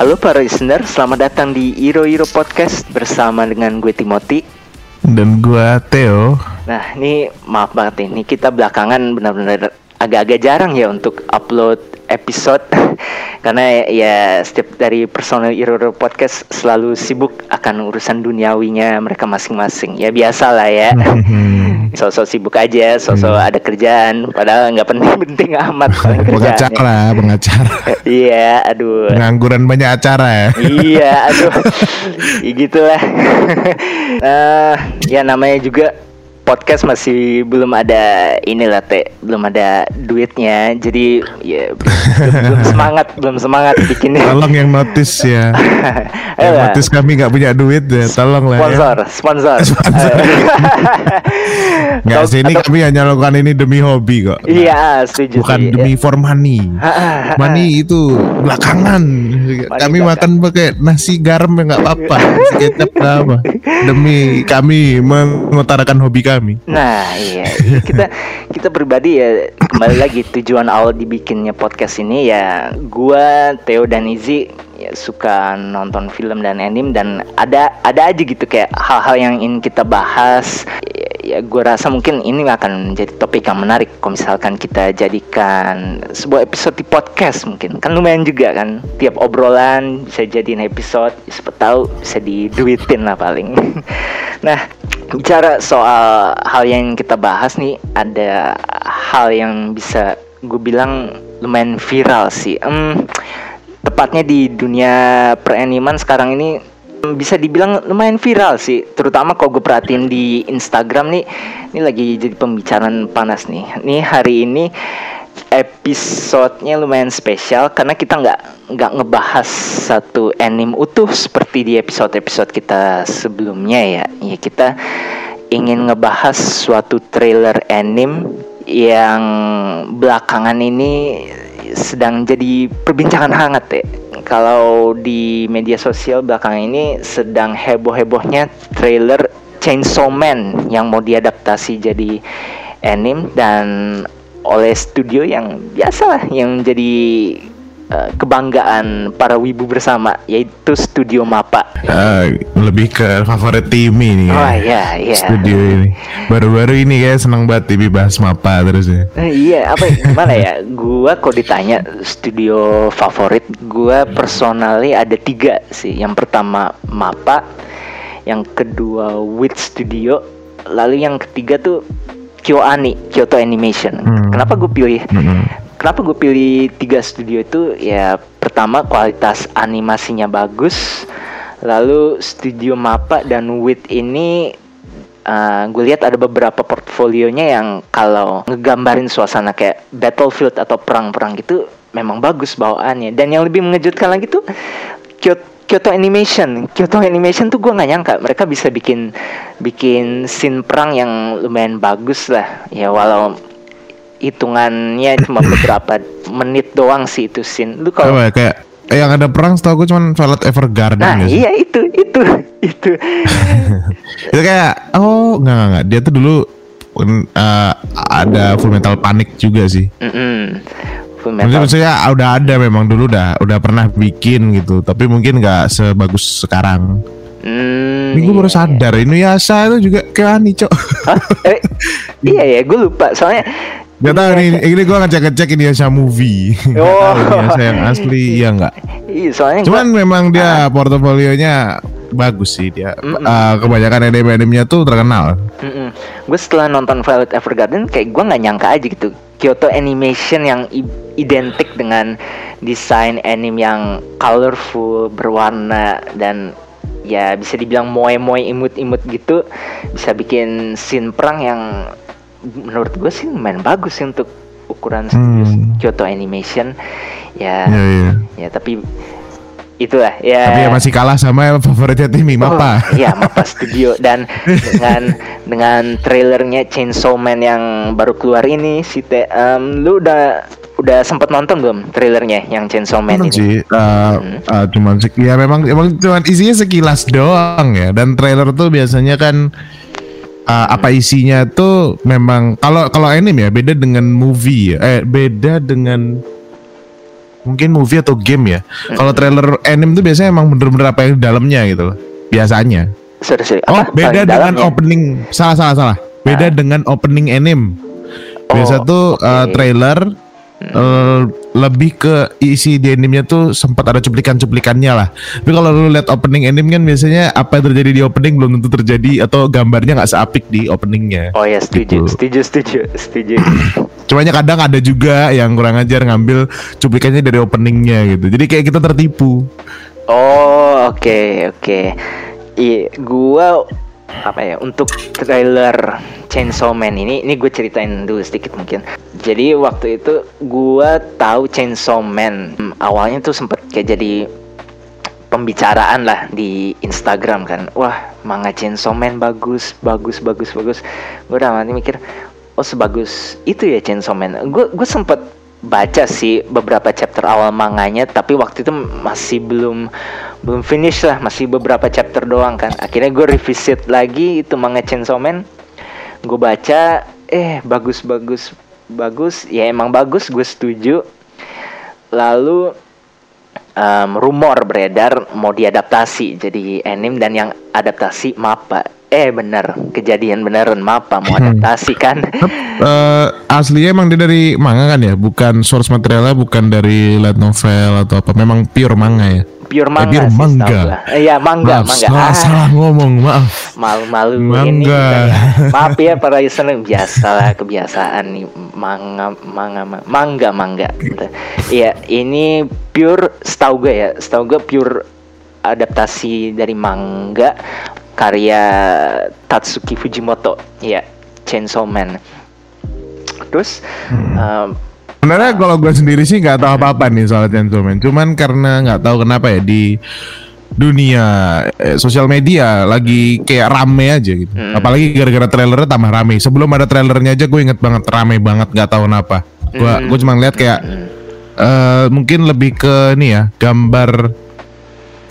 Halo para listener, selamat datang di Iro Iro Podcast bersama dengan gue Timothy. Dan gua Theo. Nah, ini maaf banget nih, ini kita belakangan benar-benar agak-agak jarang ya untuk upload episode karena ya setiap dari personel Iro Iro Podcast selalu sibuk akan urusan duniawinya mereka masing-masing. Ya biasa lah ya. Sosok sibuk aja, sosok ada kerjaan, padahal nggak penting-penting amat pengacara, pengacara. Iya, aduh. Pengangguran banyak acara ya. iya, aduh. ya gitulah. Eh, ya namanya juga podcast masih belum ada inilah teh, belum ada duitnya. Jadi ya belum, belum semangat, belum semangat bikinnya. Tolong yang notice ya. yang notice kami nggak punya duit ya. Tolong lah ya. Sponsor, sponsor. Nggak sih ini atau- kami hanya lakukan ini demi hobi kok. Iya, setuju. Bukan setuju. demi for money. Money itu belakangan. Kami belakang. makan pakai nasi garam ya nggak apa-apa. Kecap apa. Demi kami mengutarakan hobi kami. Nah, iya, kita kita pribadi ya kembali lagi tujuan awal dibikinnya podcast ini ya gua Theo dan Izzy ya suka nonton film dan anime dan ada ada aja gitu kayak hal-hal yang ingin kita bahas. Ya, gua rasa mungkin ini akan menjadi topik yang menarik kalau misalkan kita jadikan sebuah episode di podcast mungkin. Kan lumayan juga kan tiap obrolan bisa jadiin episode siapa tahu bisa diduitin lah paling nah bicara soal hal yang kita bahas nih ada hal yang bisa gue bilang lumayan viral sih. Em, tepatnya di dunia peraniman sekarang ini bisa dibilang lumayan viral sih. Terutama kalau gue perhatiin di Instagram nih ini lagi jadi pembicaraan panas nih. Nih hari ini episodenya lumayan spesial karena kita nggak nggak ngebahas satu anime utuh seperti di episode-episode kita sebelumnya ya. Ya kita ingin ngebahas suatu trailer anime yang belakangan ini sedang jadi perbincangan hangat ya. Kalau di media sosial belakangan ini sedang heboh-hebohnya trailer Chainsaw Man yang mau diadaptasi jadi anime dan oleh studio yang biasalah yang jadi eh, kebanggaan para wibu bersama yaitu Studio Mapa. Eh, lebih ke favorit tim ini Oh ya. iya iya. Studio ini. Baru-baru ini kayak seneng banget TV bahas mapa terus ya. Eh, iya apa gimana ya? Gua kok ditanya studio favorit, gua personally ada tiga sih. Yang pertama Mapa, yang kedua Wit Studio, lalu yang ketiga tuh KyoAni, Kyoto Animation. Hmm. Kenapa gue pilih Mm-mm. Kenapa gue pilih tiga studio itu? Ya pertama kualitas animasinya bagus, lalu studio Mapa dan Wit ini gue lihat ada beberapa portfolionya yang kalau ngegambarin suasana kayak battlefield atau perang-perang gitu memang bagus bawaannya. Dan yang lebih mengejutkan lagi tuh Kyoto Kyoto Animation, Kyoto Animation tuh gue nggak nyangka mereka bisa bikin bikin scene perang yang lumayan bagus lah. Ya walau hitungannya cuma beberapa menit doang sih itu scene. Lu kalau ya, kayak eh, yang ada perang setahu gue cuman Violet Evergarden Nah, nggak sih? iya itu itu itu. Itu kayak oh enggak enggak, enggak. dia tuh dulu eh, ada Full Metal Panic juga sih. Mm-mm. Full Maksudnya, metal. maksudnya udah ada memang dulu udah udah pernah bikin gitu, tapi mungkin nggak sebagus sekarang. Hmm, Ini gue baru iya. sadar Inuyasha itu juga kayak ani cok. Hah? Eh, iya ya, gue lupa. Soalnya Gak tau nih, ini gue ngecek ngecek Inuyasha movie. Gak Oh. tahu Inuyasha yang asli iya nggak? iya, soalnya Cuman gua, memang dia portofolionya bagus sih dia. Mm-mm. Eh, kebanyakan anime-animenya tuh terkenal. Mm-mm. gue setelah nonton Violet Evergarden kayak gue nggak nyangka aja gitu. Kyoto Animation yang identik dengan desain anime yang colorful, berwarna dan ya bisa dibilang moe-moe imut-imut gitu bisa bikin scene perang yang menurut gue sih lumayan bagus sih untuk ukuran studio Hmm. Kyoto Animation ya Iya iya. ya tapi itulah ya Tapi ya masih kalah sama favoritnya Timmy, Mapa. Oh, iya, Mapa Studio dan dengan dengan trailernya Chainsaw Man yang baru keluar ini si Te, em, lu udah udah sempet nonton belum trailernya yang Chainsaw Man Nonton ini? sih, uh, uh, cuman ya memang emang cuman isinya sekilas doang ya. Dan trailer tuh biasanya kan uh, apa isinya tuh memang kalau kalau anime ya beda dengan movie ya. Eh beda dengan mungkin movie atau game ya. Kalau trailer anime tuh biasanya emang bener-bener apa yang di dalamnya gitu loh. Biasanya. Sorry, sorry. Oh, beda dengan dalamnya. opening. Salah salah salah. Beda dengan opening anime. Biasa Oh, tuh uh, oke. Hmm. uh, lebih ke isi di animenya tuh sempat ada cuplikan-cuplikannya lah. Tapi kalau lu lihat opening anime kan biasanya apa yang terjadi di opening belum tentu terjadi atau gambarnya nggak seapik di openingnya. Oh ya setuju, Gitu. setuju, setuju, setuju. Cumanya kadang ada juga yang kurang ajar ngambil cuplikannya dari openingnya gitu. Jadi kayak kita tertipu. Oh oke oke. Iya, gua apa ya untuk trailer Chainsaw Man ini, ini gue ceritain dulu sedikit mungkin. Jadi waktu itu gua tahu Chainsaw Man Hmm, awalnya tuh sempet kayak jadi pembicaraan lah di Instagram kan. Wah, manga Chainsaw Man bagus, bagus, bagus, bagus. Gue udah mati mikir, oh sebagus itu ya Chainsaw Man. Gue gue sempet baca sih beberapa chapter awal manganya, tapi waktu itu masih belum belum finish lah, masih beberapa chapter doang kan. Akhirnya gue revisit lagi itu manga Chainsaw Man. Gue baca, eh bagus, bagus, bagus. Ya emang bagus, gue setuju. Lalu em, rumor beredar mau diadaptasi jadi anime dan yang adaptasi Mappa. Eh bener, kejadian beneran Mappa mau adaptasi kan. Eh aslinya emang dia dari manga kan ya, bukan source materialnya bukan dari light novel atau apa. Memang pure manga ya. Pure Eh, manga pure sih, manga. Eh, Iya manga, maaf, manga. salah, Ah, salah ngomong, maaf. malu-malu Mangga. ini. ya. Maaf ya para listener, biasalah kebiasaan nih manga, manga, ma- mangga, mangga. Gitu. Iya, ini pure, setahu gue ya, setahu gue pure adaptasi dari manga karya Tatsuki Fujimoto. Iya, Chainsaw Man. Terus em, Sebenarnya kalau gue sendiri sih nggak tahu apa-apa nih soal Chainsaw Man. Cuman karena nggak tahu kenapa ya di dunia eh, sosial media lagi kayak rame aja gitu. Hmm. Apalagi gara-gara trailernya tambah rame. Sebelum ada trailernya aja gue inget banget rame banget nggak tahu kenapa. Gue Hmm. gue cuma lihat kayak eh, mungkin lebih ke nih ya gambar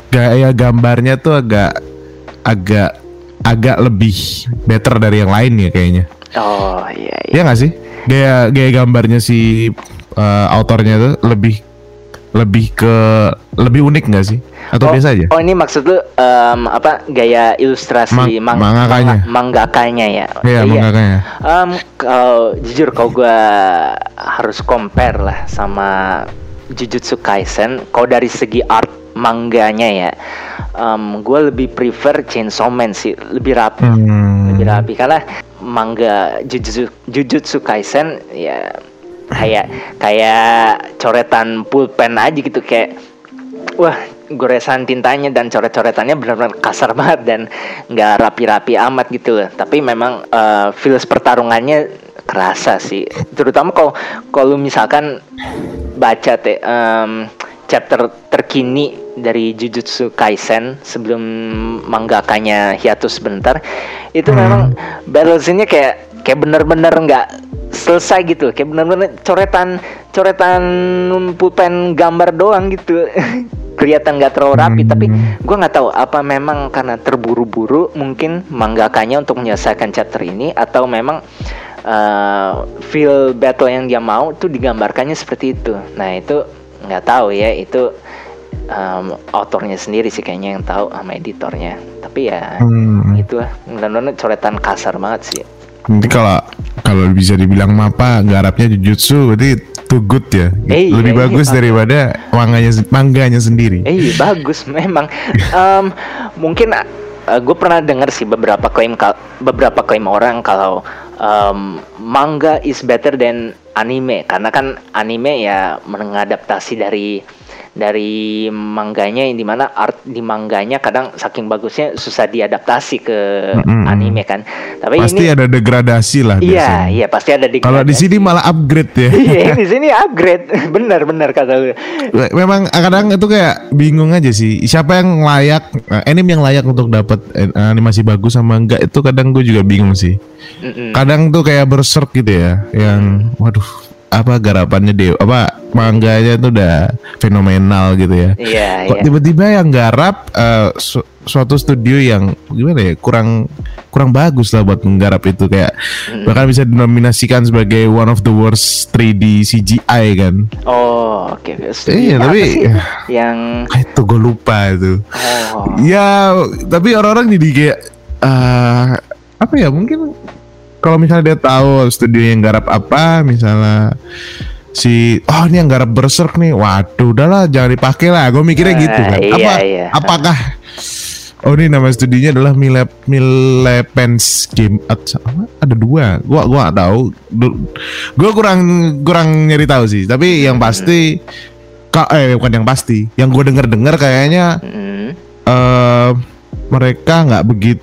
gaya gambarnya tuh agak agak agak lebih better dari yang lain ya kayaknya. oh iya, iya. Iya gak sih? Gaya gaya gambarnya si uh, autornya tuh lebih lebih ke lebih unik gak sih? Atau oh, biasa aja? Oh ini maksud lu em, apa gaya ilustrasi Mang- mang- mangakanya. manga- mangakanya ya? Iya, mangakanya. Em, kalau jujur kalau gua harus compare lah sama Jujutsu Kaisen, kalau dari segi art mangganya ya, em, gua lebih prefer Chainsaw Man sih, lebih rapi, Hmm. lebih rapi karena manga Jujutsu, Jujutsu Kaisen ya kayak kayak coretan pulpen aja gitu kayak wah goresan tintanya dan coret-coretannya benar-benar kasar banget dan nggak rapi-rapi amat gitu loh. Tapi memang eh, feels pertarungannya kerasa sih. Terutama kalau kalau misalkan baca teh em, chapter terkini dari Jujutsu Kaisen sebelum mangakanya hiatus sebentar itu memang battle scene-nya kayak kayak bener-bener nggak selesai gitu kayak bener-bener coretan coretan pulpen gambar doang gitu. Kelihatan nggak terlalu rapi tapi gua nggak tahu apa memang karena terburu-buru mungkin mangakanya untuk menyelesaikan chapter ini atau memang uh, feel battle yang dia mau tuh digambarkannya seperti itu. Nah itu nggak tahu ya itu um, autornya sendiri sih kayaknya yang tahu sama editornya tapi ya Hmm. itu lah benar-benar coretan kasar banget sih Nanti kalau kalau bisa dibilang mapa garapnya jujutsu berarti too good ya. Eh, Lebih iya, bagus iya. daripada manganya mangganya sendiri. Eh iya, bagus memang. Em, mungkin gue pernah dengar sih beberapa klaim beberapa klaim orang kalau em, manga is better than anime karena kan anime ya mengadaptasi dari dari mangganya yang di mana art di mangganya kadang saking bagusnya susah diadaptasi ke Mm-mm. anime kan. Tapi Pasti ini ada degradasi lah iya biasanya. iya pasti ada di Kalau di sini malah upgrade ya. iya di sini upgrade benar-benar kata lu. Memang kadang itu kayak bingung aja sih. Siapa yang layak, eh, anime yang layak untuk dapat eh, animasi bagus sama enggak itu kadang gue juga bingung sih. Mm-mm. Kadang tuh kayak berserk gitu ya, yang waduh apa garapannya dia apa mangganya tuh udah fenomenal gitu ya. Iya, Kok iya. tiba-tiba yang garap eh, su- suatu studio yang gimana ya kurang kurang bagus lah buat menggarap itu kayak bahkan bisa dinominasikan sebagai one of the worst 3D CGI kan. Oh, oke. Iya, Studio apa tapi- sih yang itu gue lupa itu. oh. Ya, tapi orang-orang jadi kayak eh apa ya mungkin kalau misalnya dia tahu studio yang garap apa, misalnya si oh ini yang garap berserk nih, waduh udahlah jangan dipakai lah. Gue mikirnya Ah, gitu kan. iya, apa iya. apakah Oh ini nama studionya adalah Mile Milepens Game Arts apa? Ada dua. Gua gua gak tahu. Gua kurang kurang nyari tahu sih. Tapi yang pasti ka, eh bukan yang pasti. Yang gue denger dengar kayaknya Mm. eh mereka nggak begitu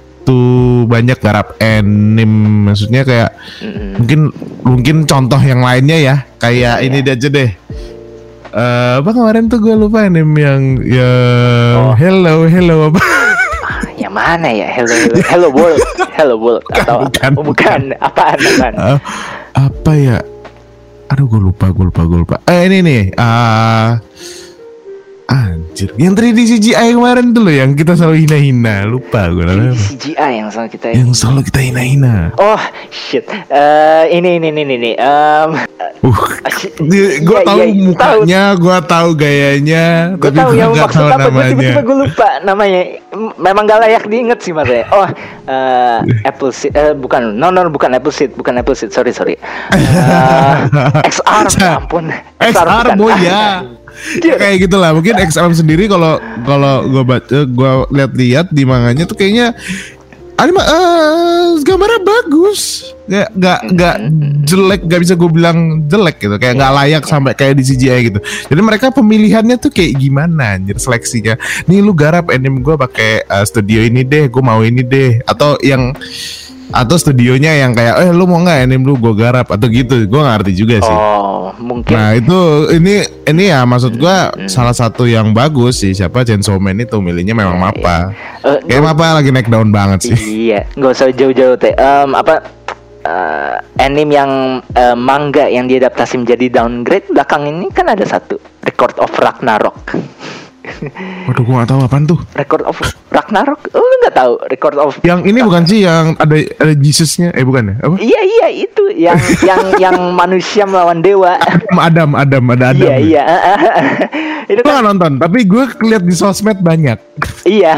banyak garap anime maksudnya kayak Mm. mungkin mungkin contoh yang lainnya ya kayak ini dia aja deh Eh apa kemarin tuh gue lupa anime yang ya Oh. hello hello apa Ah, yang mana ya? Hello, hello, hello world, hello world atau bukan, oh, bukan. apaan apaan? Eh, apa ya aduh gue lupa gue lupa gue lupa eh ini nih ah anjir yang 3D CGI kemarin tuh loh yang kita selalu hina-hina lupa gue namanya. CGI yang sama kita yang selalu kita hina-hina Oh shit. Eh ini ini ini ini. Um, Uh, gue Iya, tahu iya, mukanya, gue tahu gayanya, gue tapi tahu gue yang maksud tahu apa. Namanya. tiba-tiba gue lupa namanya. Memang gak layak diinget sih mas ya. Oh eh, Apple Seed. Eh, bukan. No no bukan Apple Seed. Bukan Apple Seed. Sorry sorry. Eh, XR. ya ampun. XR bukan. boy ya. Dia- kayak gitulah. Mungkin XR sendiri kalau kalau gue baca gue lihat-lihat di manganya tuh kayaknya anima eh gambarnya bagus. Nggak nggak nggak jelek nggak bisa gue bilang jelek gitu. Kayak nggak layak sampai kayak di CGI gitu. Jadi mereka pemilihannya tuh kayak gimana anjir seleksinya. Nih lu garap anime gue pakai eh, studio ini deh gue mau ini deh. Atau yang atau studionya yang kayak eh lu mau nggak anime lu gue garap atau gitu gue nggak ngerti juga sih Oh mungkin. Nah itu ini ini ya maksud gua salah satu yang bagus sih siapa Chainsaw Man itu milihnya memang Mapa. Eh, Kayak Mapa lagi naik daun banget sih. Iya, nggak usah jauh-jauh teh. Em, apa eh, anime yang eh, manga yang diadaptasi menjadi downgrade belakang ini kan ada satu Record of Ragnarok. Waduh gua gak tahu apaan tuh. Record of Ragnarok, oh, lu nggak tahu Record of Yang ini bukan sih yang ada ada Jesusnya eh bukan ya? Apa? Iya iya itu yang yang yang manusia melawan dewa. Adam Adam ada Adam. Iya iya. itu Gue kan gak nonton, tapi gue lihat di sosmed banyak. iya.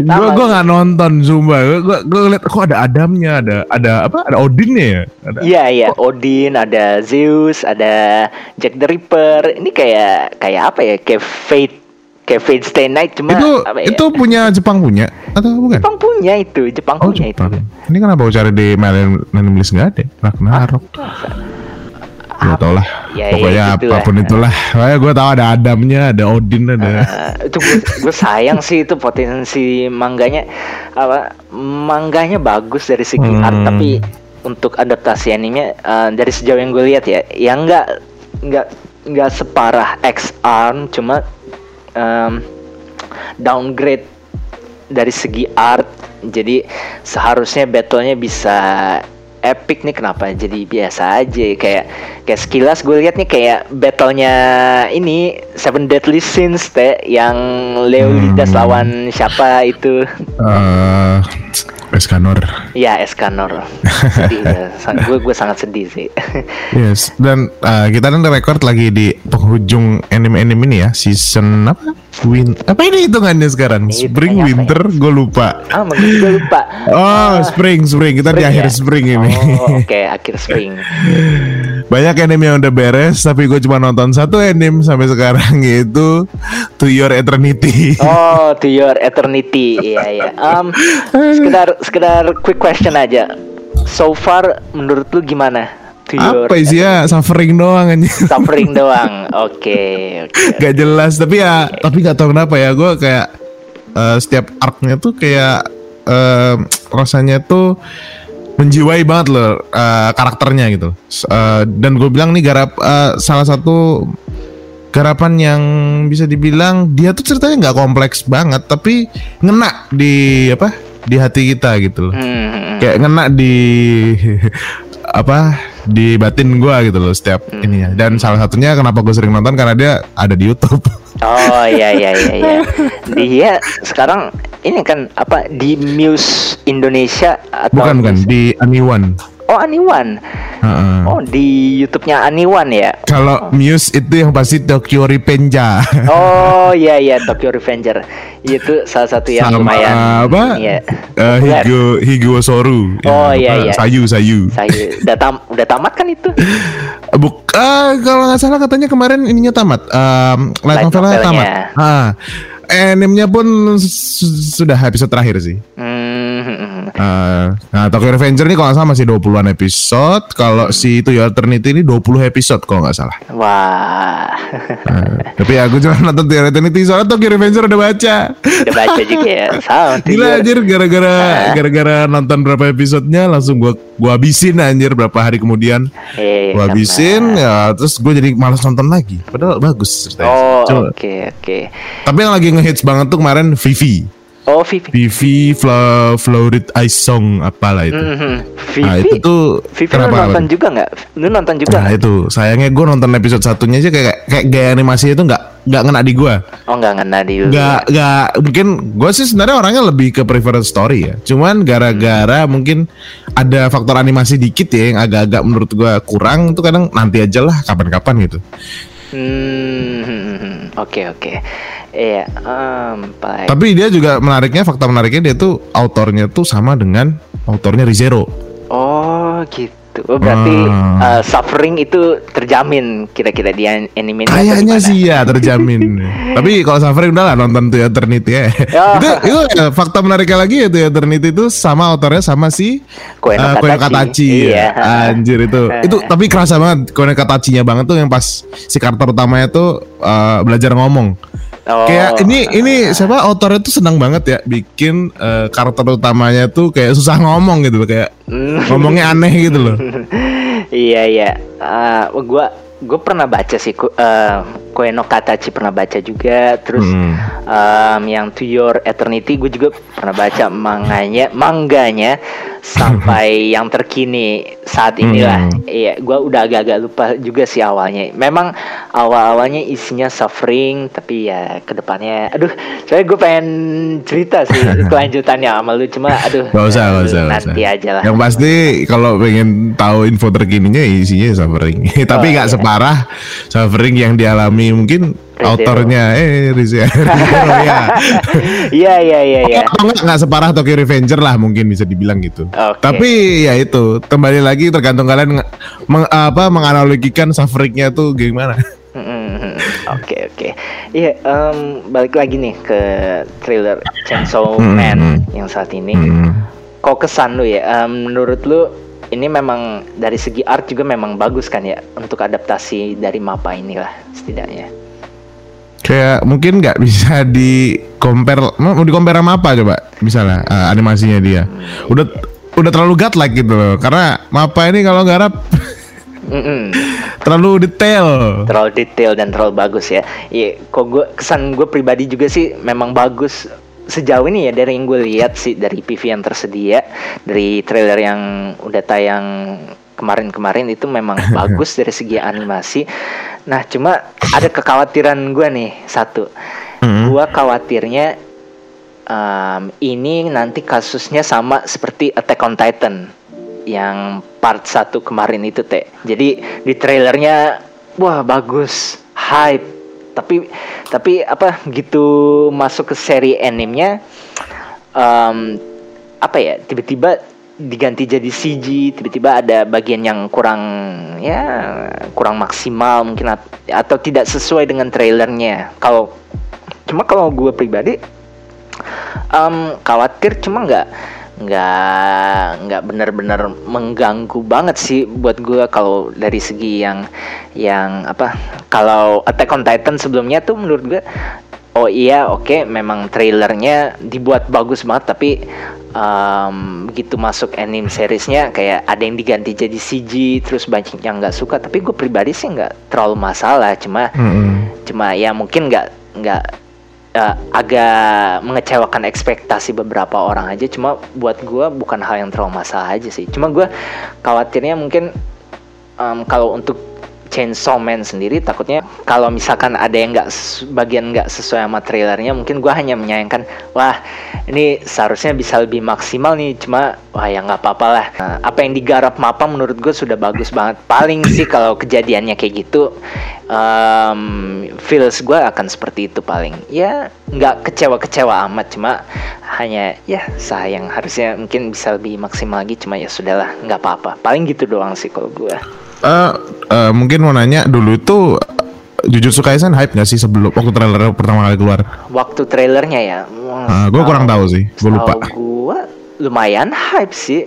Gue gue gak nonton Zumba. Gue gue lihat kok ada Adamnya, ada ada apa? Ada Odinnya ya? Ada. Iya iya, Odin, ada Zeus, ada Jack the Ripper. Ini kayak kayak apa ya? Kayak Fate, Fate Stay Night cuma itu apa ya? itu punya Jepang punya atau bukan? Jepang punya itu, Jepang Oh punya Jepang. itu. Ini kenapa cari di Mailing List nggak ada? Ragnarok. Gak tau lah. Ya, ya, Pokoknya gitulah. apa pun itulah. Pokoknya gue tahu ada Adamnya, ada Odin, ada. Eh, itu gue sayang sih itu potensi mangganya apa mangganya bagus dari segi Hmm. art tapi untuk adaptasi anime eh, dari sejauh yang gue lihat ya yang nggak nggak nggak separah X Arm cuma em, downgrade dari segi art. Jadi seharusnya battlenya bisa epic nih kenapa? Jadi biasa aja kayak kayak sekilas gue lihat nih kayak battlenya ini Seven Deadly Sins teh yang Leonidas Hmm. lawan siapa itu? Eh, Escanor. ya Escanor sedih ya. Gue gue sangat sedih sih Yes. Dan eh, kita kan record lagi di penghujung anime-anime ini ya. Season apa? Win. Apa ini hitungannya sekarang? Hitungannya Spring, ya? winter, gue lupa. ah mungkin gue lupa Oh, spring, spring. Kita di Spring akhir ya? spring ini. oh oke akhir spring Banyak anime yang udah beres, tapi gue cuma nonton satu anime sampai sekarang yaitu To Your Eternity. Oh, to your eternity. Iya, iya. Um, sekedar sekedar quick question aja. So far menurut lu gimana? To your Apa isinya suffering doang aja. suffering doang. Oke, oke. Gak jelas, tapi ya, tapi gak tahu kenapa ya, gue kayak eh, setiap arc-nya tuh kayak eh, rasanya tuh menjiwai banget loh eh, karakternya gitu. Eh, dan gue bilang nih garap eh, salah satu garapan yang bisa dibilang dia tuh ceritanya nggak kompleks banget, tapi ngena di apa di hati kita gitu loh. Hmm, kayak ngena di apa di batin gue gitu loh setiap Hmm. ininya. Dan salah satunya kenapa gue sering nonton karena dia ada di YouTube. Oh iya iya iya iya. Dia sekarang ini kan apa di Muse Indonesia atau bukan bukan di Aniwan. Oh Aniwan. Heeh. Oh di YouTube-nya Aniwan ya. Kalau Muse itu yang pasti Tokyo Revenger. Oh iya iya Tokyo Revenger. Itu salah satu yang Sama lumayan. apa? Iya. Eh, populer. Higo Higo Soru. Oh, Ya, iya, iya. Sayu Sayu. Saya udah tam udah tamat kan itu? Buk, ah, kalau nggak salah katanya kemarin ininya tamat. Um, light Light novelnya novelnya. tamat. Ah, animenya pun su- sudah episode terakhir sih. Hmm. Ah, nah, Tokyo Revenger ini kalau nggak salah masih 20-an episode. Kalau si itu ya Eternity ini 20 episode kalau nggak salah. Wah. Ah, tapi aku cuma nonton Tokyo Eternity soalnya Tokyo Revenger udah baca. udah baca juga ya. Sama. Gila anjir gara-gara gara-gara nonton berapa episodenya langsung gua gua habisin anjir berapa hari kemudian. Eh, Gua karena- habisin ya terus gue jadi malas nonton lagi. Padahal bagus ceritanya. Oh, oke oke. Tapi yang lagi ngehits banget tuh kemarin Vivi. Oh, Vivi. Vivi Flo Florid Ice Song apalah itu. Mhm. Vivi. Nah itu tuh Vivi lu kenapa? nonton juga nggak? Lu nonton juga Nah itu sayangnya gue nonton episode satunya aja kayak kayak gaya animasi itu nggak nggak ngena di gue. Oh nggak ngena di lu. Nggak nggak mungkin gue sih sebenarnya orangnya lebih ke prefer story ya. Cuman gara-gara mungkin ada faktor animasi dikit ya yang agak-agak menurut gue kurang itu kadang nanti aja lah kapan-kapan gitu. Hmm, oke oke. Iya, em, baik. Tapi dia juga menariknya fakta menariknya dia tuh autornya tuh sama dengan autornya Rizero. Oh gitu. Oh, berarti Ah. eh, suffering itu terjamin kira-kira di an- anime Kayaknya sih ya terjamin. Tapi kalau suffering udah lah nonton tuh Eternity ya. Ya. itu itu ya, fakta menariknya lagi ya tuh Eternity itu sama autornya sama si Koe no eh, Katachi. Iya. ya. Anjir itu. itu tapi kerasa banget Koe no Katachinya banget tuh yang pas si karakter utamanya tuh eh, belajar ngomong. Oh. Kayak ini ini siapa autornya tuh senang banget ya bikin eh, karakter utamanya tuh kayak susah ngomong gitu loh kayak ngomongnya aneh gitu loh. iya iya. Eh, gua gue pernah baca sih ku- eh, Koe no Katachi pernah baca juga terus Hmm. em, yang To Your Eternity gue juga pernah baca manganya mangganya sampai yang terkini saat inilah Hmm. iya gue udah agak-agak lupa juga sih awalnya memang awal-awalnya isinya suffering tapi ya ke depannya aduh saya gue pengen cerita sih kelanjutannya sama lu cuma aduh Gak usah, gak usah, gak nanti usah. aja lah Yang pasti kalau pengen tahu info terkininya isinya suffering. Tapi Oh, nggak iya. separah suffering yang dialami mungkin Rizero. autornya eh Rizero ya. iya iya iya iya nggak nggak separah Tokyo Revenger lah mungkin bisa dibilang gitu. Oke. Tapi ya itu kembali lagi tergantung kalian meng- apa menganalogikan sufferingnya tuh gimana. Mm-mm. Oke oke. Iya, balik lagi nih ke trailer Chainsaw Hmm, Man hmm. yang saat ini. Hmm. Kok kesan lu ya? Em, menurut lu ini memang dari segi art juga memang bagus kan ya untuk adaptasi dari mapa inilah setidaknya. Kayak mungkin nggak bisa di compare mau di compare sama apa coba misalnya eh, animasinya dia. Udah udah terlalu godlike gitu loh. Karena Mapa ini kalau garap Mm-mm. terlalu detail. Terlalu detail dan terlalu bagus ya. Iya, kok gue kesan gue pribadi juga sih memang bagus sejauh ini ya dari yang gue lihat sih dari PV yang tersedia dari trailer yang udah tayang kemarin-kemarin itu memang bagus dari segi animasi. Nah, cuma ada kekhawatiran gue nih satu. Hmm. Gua khawatirnya em, ini nanti kasusnya sama seperti Attack on Titan yang part 1 kemarin itu teh. Jadi di trailernya wah bagus, hype. Tapi tapi apa gitu masuk ke seri animenya em, apa ya tiba-tiba diganti jadi CG tiba-tiba ada bagian yang kurang ya kurang maksimal mungkin at- atau tidak sesuai dengan trailernya. Kalau cuma kalau gue pribadi em, khawatir cuma nggak nggak nggak benar-benar mengganggu banget sih buat gue kalau dari segi yang yang apa kalau Attack on Titan sebelumnya tuh menurut gue oh iya oke memang trailernya dibuat bagus banget tapi em, begitu masuk anime seriesnya kayak ada yang diganti jadi CG terus banyak yang nggak suka tapi gue pribadi sih nggak terlalu masalah cuma Mm-mm. cuma ya mungkin nggak nggak uh, agak mengecewakan ekspektasi beberapa orang aja. Cuma buat gue bukan hal yang terlalu masalah aja sih. Cuma gue khawatirnya mungkin um, kalau untuk Chainsaw Man sendiri takutnya kalau misalkan ada yang nggak bagian nggak sesuai sama trailernya mungkin gue hanya menyayangkan wah ini seharusnya bisa lebih maksimal nih cuma wah ya nggak apa-apa lah. Nah, apa yang digarap Mapa menurut gue sudah bagus banget. Paling sih kalau kejadiannya kayak gitu um, feels gue akan seperti itu paling. Ya nggak kecewa-kecewa amat cuma hanya ya sayang. Harusnya mungkin bisa lebih maksimal lagi cuma ya sudahlah nggak apa-apa. Paling gitu doang sih kalau gue uh, uh, mungkin mau nanya dulu itu Jujutsu Kaisen hype gak sih sebelum waktu trailer pertama kali keluar? Waktu trailernya ya. Uh, gue kurang tahu sih, gue lupa. Gue lumayan hype sih,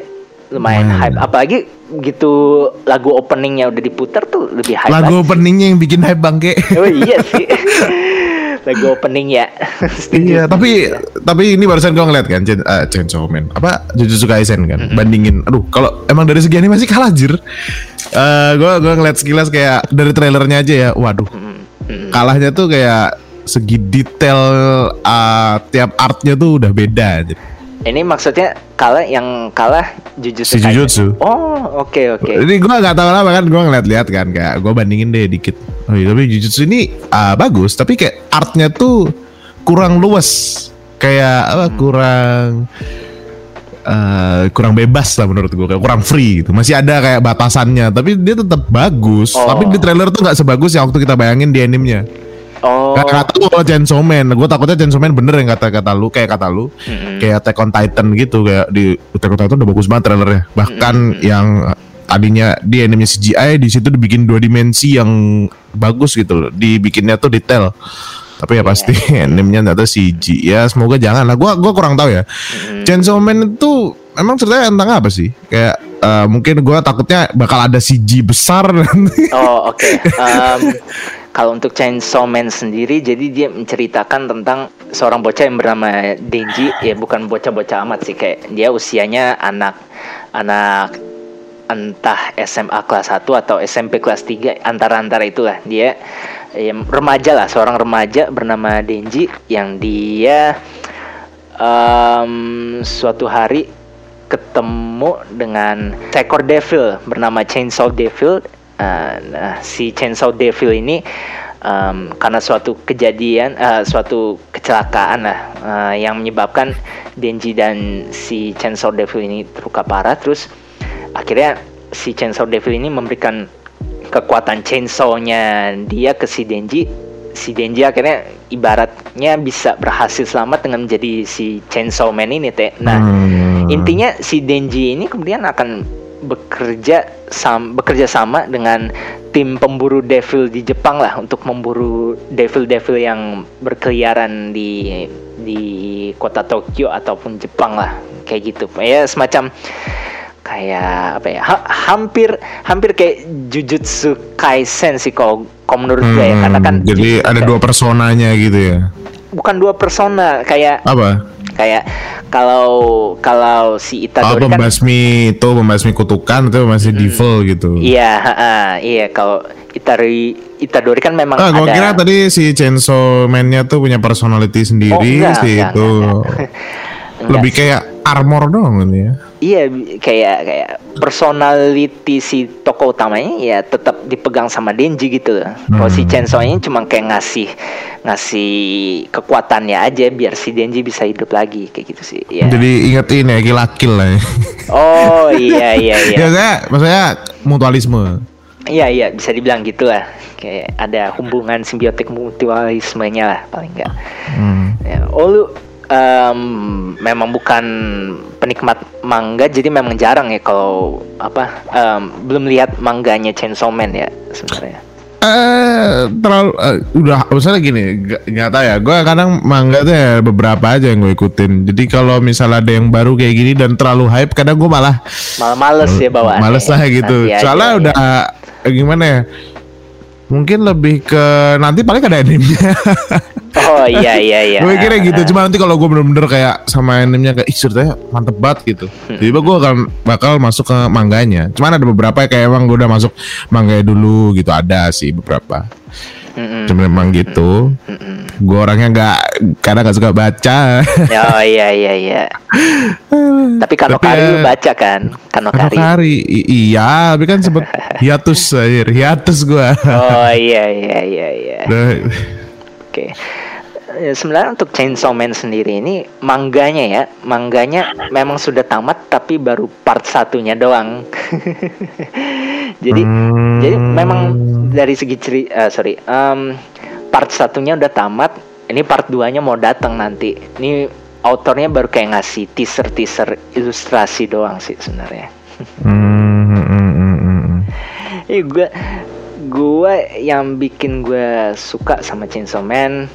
lumayan hmm. hype. Apalagi gitu lagu openingnya udah diputar tuh lebih hype. Lagu openingnya yang bikin hype bangke. Oh iya sih. lagu opening ya. iya, tapi tapi ini barusan gue ngeliat kan Chen, uh, Chainsaw Man. Apa Jujutsu Kaisen kan. Mm -hmm. Bandingin aduh kalau emang dari segi animasi kalah jir. Uh, gue gue ngeliat sekilas kayak dari trailernya aja ya. Waduh. Mm -hmm. Kalahnya tuh kayak segi detail uh, tiap artnya tuh udah beda aja. Ini maksudnya kalah yang kalah Jujutsu si Jujutsu. Oh, oke okay, oke. Okay. Ini gue gak tahu lah kan gue ngeliat-liat kan kayak gue bandingin deh dikit. Oh iya, tapi Jujutsu ini uh, bagus, tapi kayak artnya tuh kurang luas, kayak apa? Hmm. Kurang uh, kurang bebas lah menurut gue, kayak kurang free gitu. Masih ada kayak batasannya, tapi dia tetap bagus. Oh. Tapi di trailer tuh nggak sebagus yang waktu kita bayangin di animenya. Oh. Kata lu kalau Chainsaw Man, gue takutnya Chainsaw Man bener yang kata-kata lu kayak kata lu, mm-hmm. kayak Attack on Titan gitu kayak di Attack on Titan udah bagus banget trailernya. Bahkan mm-hmm. yang tadinya di anime CGI di situ dibikin dua dimensi yang bagus gitu loh. Dibikinnya tuh detail. Tapi ya iya. pasti yeah. animenya nggak tahu CG. Ya semoga jangan lah. Gua gua kurang tahu ya. Mm-hmm. Chainsaw Man itu emang ceritanya tentang apa sih? Kayak uh, mungkin gue takutnya bakal ada CG besar nanti. Oh oke. Okay. Um, kalau untuk Chainsaw Man sendiri, jadi dia menceritakan tentang seorang bocah yang bernama Denji, ya bukan bocah-bocah amat sih, kayak dia usianya anak anak entah SMA kelas 1 atau SMP kelas 3 antara-antara itulah dia. Ya, remaja lah seorang remaja bernama Denji yang dia um, suatu hari ketemu dengan seekor devil bernama Chainsaw Devil Uh, nah, si Chainsaw Devil ini um, karena suatu kejadian, uh, suatu kecelakaan lah uh, yang menyebabkan Denji dan si Chainsaw Devil ini terluka parah. Terus akhirnya si Chainsaw Devil ini memberikan kekuatan chainsaw-nya dia ke si Denji. Si Denji akhirnya ibaratnya bisa berhasil selamat dengan menjadi si Chainsaw Man ini teh. Nah, hmm. intinya si Denji ini kemudian akan bekerja sam bekerja sama dengan tim pemburu devil di Jepang lah untuk memburu devil-devil yang berkeliaran di di kota Tokyo ataupun Jepang lah kayak gitu. Ya semacam kayak apa ya ha hampir hampir kayak Jujutsu Kaisen sih kalau menurut hmm, gue ya karena kan jadi Jujutsu ada dua personanya gitu ya? Bukan dua persona kayak apa kayak kalau kalau si Itadori oh, pembasmi kan, itu pembasmi kutukan itu masih hmm, devil gitu. Iya uh, iya. Kalau Itari Itadori kan memang ah, ada. gua kira tadi si Chainsaw Man-nya tuh punya personality sendiri oh, enggak, sih enggak, itu. enggak, enggak. lebih kayak armor dong ini ya Iya kayak kayak personality si tokoh utamanya ya tetap dipegang sama Denji gitu loh. Hmm. Kalau si hmm. Chainsaw ini cuma kayak ngasih ngasih kekuatannya aja biar si Denji bisa hidup lagi kayak gitu sih. Ya. Jadi inget ini ya kilakil lah. Ya. Oh iya iya iya. ya saya maksudnya mutualisme. Iya iya bisa dibilang gitu lah. Kayak ada hubungan simbiotik mutualismenya lah paling enggak. Hmm. Ya, oh lu um, memang bukan penikmat manga jadi memang jarang ya kalau apa um, belum lihat mangganya Chainsaw Man ya sebenarnya. Eh terlalu uh, udah misalnya gini nggak tahu ya gue kadang manga tuh ya beberapa aja yang gue ikutin jadi kalau misalnya ada yang baru kayak gini dan terlalu hype kadang gue malah malah males ya bawaan males lah gitu soalnya aja, udah ya. gimana ya mungkin lebih ke nanti paling ada animenya Oh iya iya iya. gue kira gitu. Cuma nanti kalau gue bener-bener kayak sama animenya kayak ih ceritanya mantep banget gitu. Hmm. Jadi gue akan bakal masuk ke mangganya. Cuman ada beberapa kayak emang gue udah masuk mangganya dulu gitu ada sih beberapa. Mm-mm. Cuma memang gitu. Gue orangnya nggak karena nggak suka baca. oh iya iya iya. tapi kalau kari ya, lu baca kan? Kano kari. kari. iya, tapi kan sempet hiatus aja, hiatus gue. oh iya iya iya iya. Oke. Okay sebenarnya untuk Chainsaw Man sendiri ini mangganya ya, mangganya memang sudah tamat tapi baru part satunya doang. jadi hmm. jadi memang dari segi ceri uh, sorry um, part satunya udah tamat, ini part 2 nya mau datang nanti. Ini autornya baru kayak ngasih teaser teaser ilustrasi doang sih sebenarnya. hmm, hmm, hmm, hmm. Eh gue gue yang bikin gue suka sama Chainsaw Man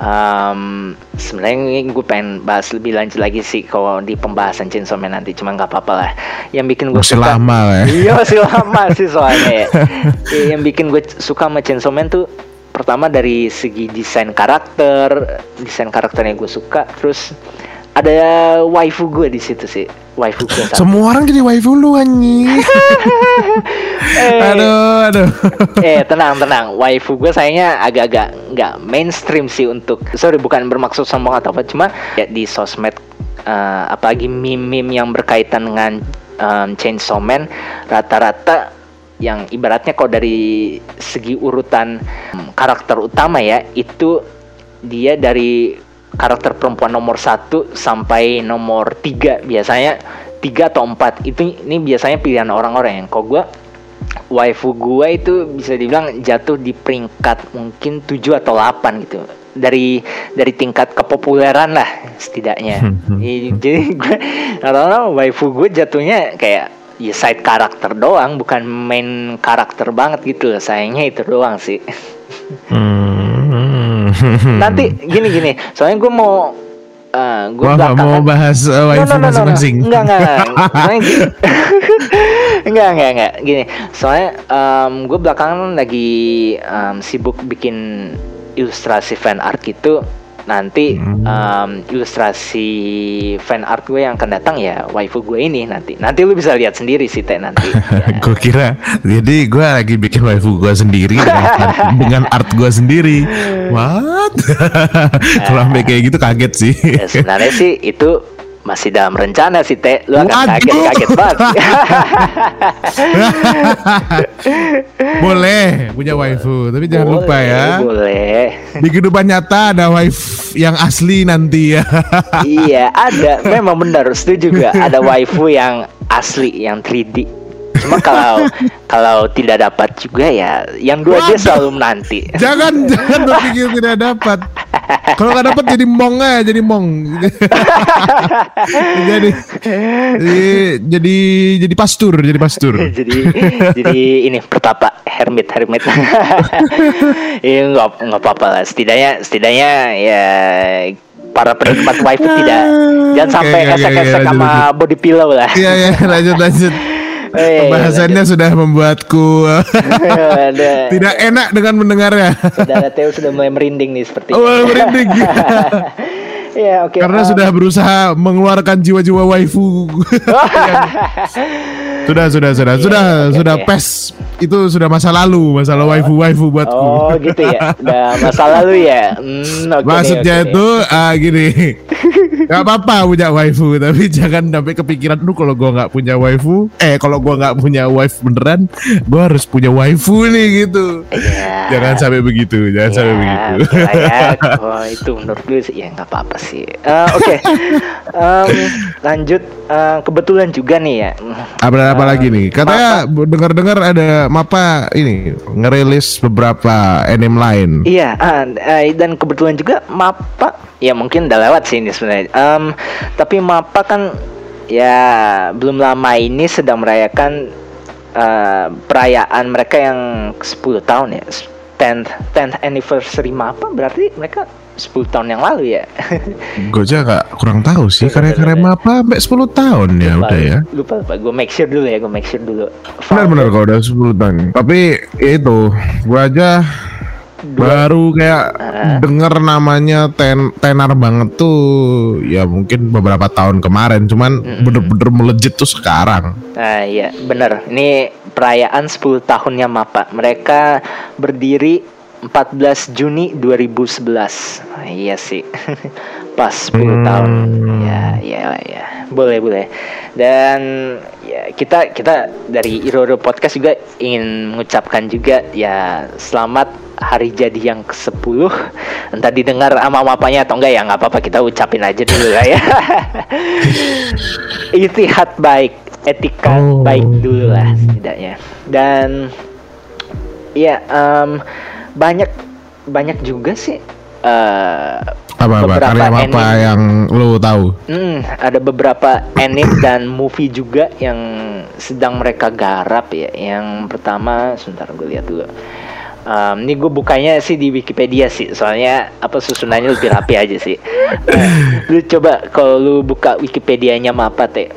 um, sebenarnya gue pengen bahas lebih lanjut lagi sih kalau di pembahasan Chainsaw Man nanti cuma nggak apa-apa lah yang bikin gue suka lama ya iya masih lama sih soalnya ya. yang bikin gue suka sama Chainsaw Man tuh pertama dari segi desain karakter desain karakternya gue suka terus ada waifu gue di situ sih. Waifu gue semua orang jadi waifu lu anjing. Eh, aduh aduh. Eh tenang tenang. Waifu gue sayangnya agak-agak nggak mainstream sih untuk sorry bukan bermaksud sombong atau apa cuma ya di sosmed uh, apalagi meme-meme yang berkaitan dengan um, Chainsaw Man rata-rata yang ibaratnya kok dari segi urutan um, karakter utama ya itu dia dari karakter perempuan nomor satu sampai nomor tiga. Biasanya tiga atau empat. Itu ini biasanya pilihan orang-orang. Yang kok gue waifu gue itu bisa dibilang jatuh di peringkat mungkin 7 atau 8 gitu. Dari dari tingkat kepopuleran lah setidaknya. Jadi gue atau waifu gue jatuhnya kayak ya side karakter doang. Bukan main karakter banget gitu. Sayangnya itu doang sih. Hmm. Nanti gini gini soalnya gue mau Uh, gue Wah, mau bahas uh, waifu masing-masing. No, no, no, no. Enggak, enggak. enggak, enggak, enggak. Gini, soalnya um, gue belakangan lagi um, sibuk bikin ilustrasi fan art gitu nanti um, ilustrasi fan art gue yang akan datang ya waifu gue ini nanti. Nanti lu bisa lihat sendiri sih teh nanti. Ya. gue kira jadi gue lagi bikin waifu gue sendiri dengan art, dengan art gue sendiri. What? Kalau sampai kayak gitu kaget sih. Ya, sebenarnya sih itu masih dalam rencana sih teh. Lu akan kaget-kaget banget. Boleh punya waifu tapi jangan boleh, lupa ya. boleh. Di kehidupan nyata ada waifu yang asli nanti ya. Iya ada. Memang benar. Setuju juga. Ada waifu yang asli yang 3D Cuma kalau kalau tidak dapat juga ya yang dua dia selalu menanti. Jangan jangan berpikir tidak dapat. Kalau nggak dapat jadi mong aja, jadi mong. jadi, jadi jadi jadi pastur, jadi pastur. jadi jadi ini pertapa hermit hermit. Iya nggak nggak apa-apa lah. Setidaknya setidaknya ya para penikmat wifi tidak jangan sampai esek-esek sama body pillow lah. Iya iya lanjut lanjut. Hey, Pembahasannya lanjut. sudah membuatku tidak enak dengan mendengarnya. Saudara Theo sudah mulai merinding nih seperti. Oh, merinding. oke. Okay. Karena um, sudah berusaha mengeluarkan jiwa-jiwa waifu. sudah, sudah, sudah, yeah, sudah, okay, sudah okay. pes itu sudah masa lalu, masalah oh. waifu-waifu buatku. Oh, gitu ya. Udah masa lalu ya. Hmm, okay Maksudnya okay. itu uh, gini. Gak apa-apa punya waifu, tapi jangan sampai kepikiran lu kalau gua nggak punya waifu, eh kalau gua nggak punya wife beneran, gua harus punya waifu nih gitu. Yeah. Jangan sampai begitu, jangan yeah, sampai begitu. Ya, oh, itu menurut gue sih ya nggak apa-apa sih. Uh, Oke, okay. um, lanjut. Uh, kebetulan juga nih ya. Apa apa uh, lagi nih? Katanya dengar-dengar ada Mapa ini ngerilis beberapa anime lain. Iya, uh, uh, dan kebetulan juga Mapa ya mungkin udah lewat sih ini sebenarnya. Um, tapi Mapa kan ya belum lama ini sedang merayakan uh, perayaan mereka yang 10 tahun ya. 10th 10th anniversary Mapa berarti mereka 10 tahun yang lalu ya. gue aja gak kurang tahu sih karya-karya apa sampai 10 tahun ya lupa, udah ya. Lupa lupa gue make sure dulu ya, gue make sure dulu. Benar-benar kalau udah 10 tahun. Tapi ya itu, gue aja Dua. baru kayak uh. denger namanya ten tenar banget tuh ya mungkin beberapa tahun kemarin cuman mm-hmm. bener-bener melejit tuh sekarang ah uh, iya bener ini perayaan 10 tahunnya Mapa mereka berdiri 14 Juni 2011. Nah, iya sih. Pas 10 Hmm. tahun. Ya, ya, ya. Boleh, boleh. Dan ya kita kita dari Iroro Podcast juga ingin mengucapkan juga ya selamat hari jadi yang ke-10. Entah didengar sama mapanya atau enggak ya nggak apa-apa kita ucapin aja dulu lah ya. Itihad baik, etika Oh. baik dulu lah setidaknya. Dan ya em, banyak banyak juga sih eh, Apa apa beberapa karya apa anime. yang lu tahu? Hmm, ada beberapa anime dan movie juga yang sedang mereka garap ya. Yang pertama, sebentar gue lihat dulu. Um, ini gue bukanya sih di Wikipedia sih, soalnya apa susunannya lebih rapi aja sih. Eh, lu coba kalau lu buka Wikipedianya apa teh?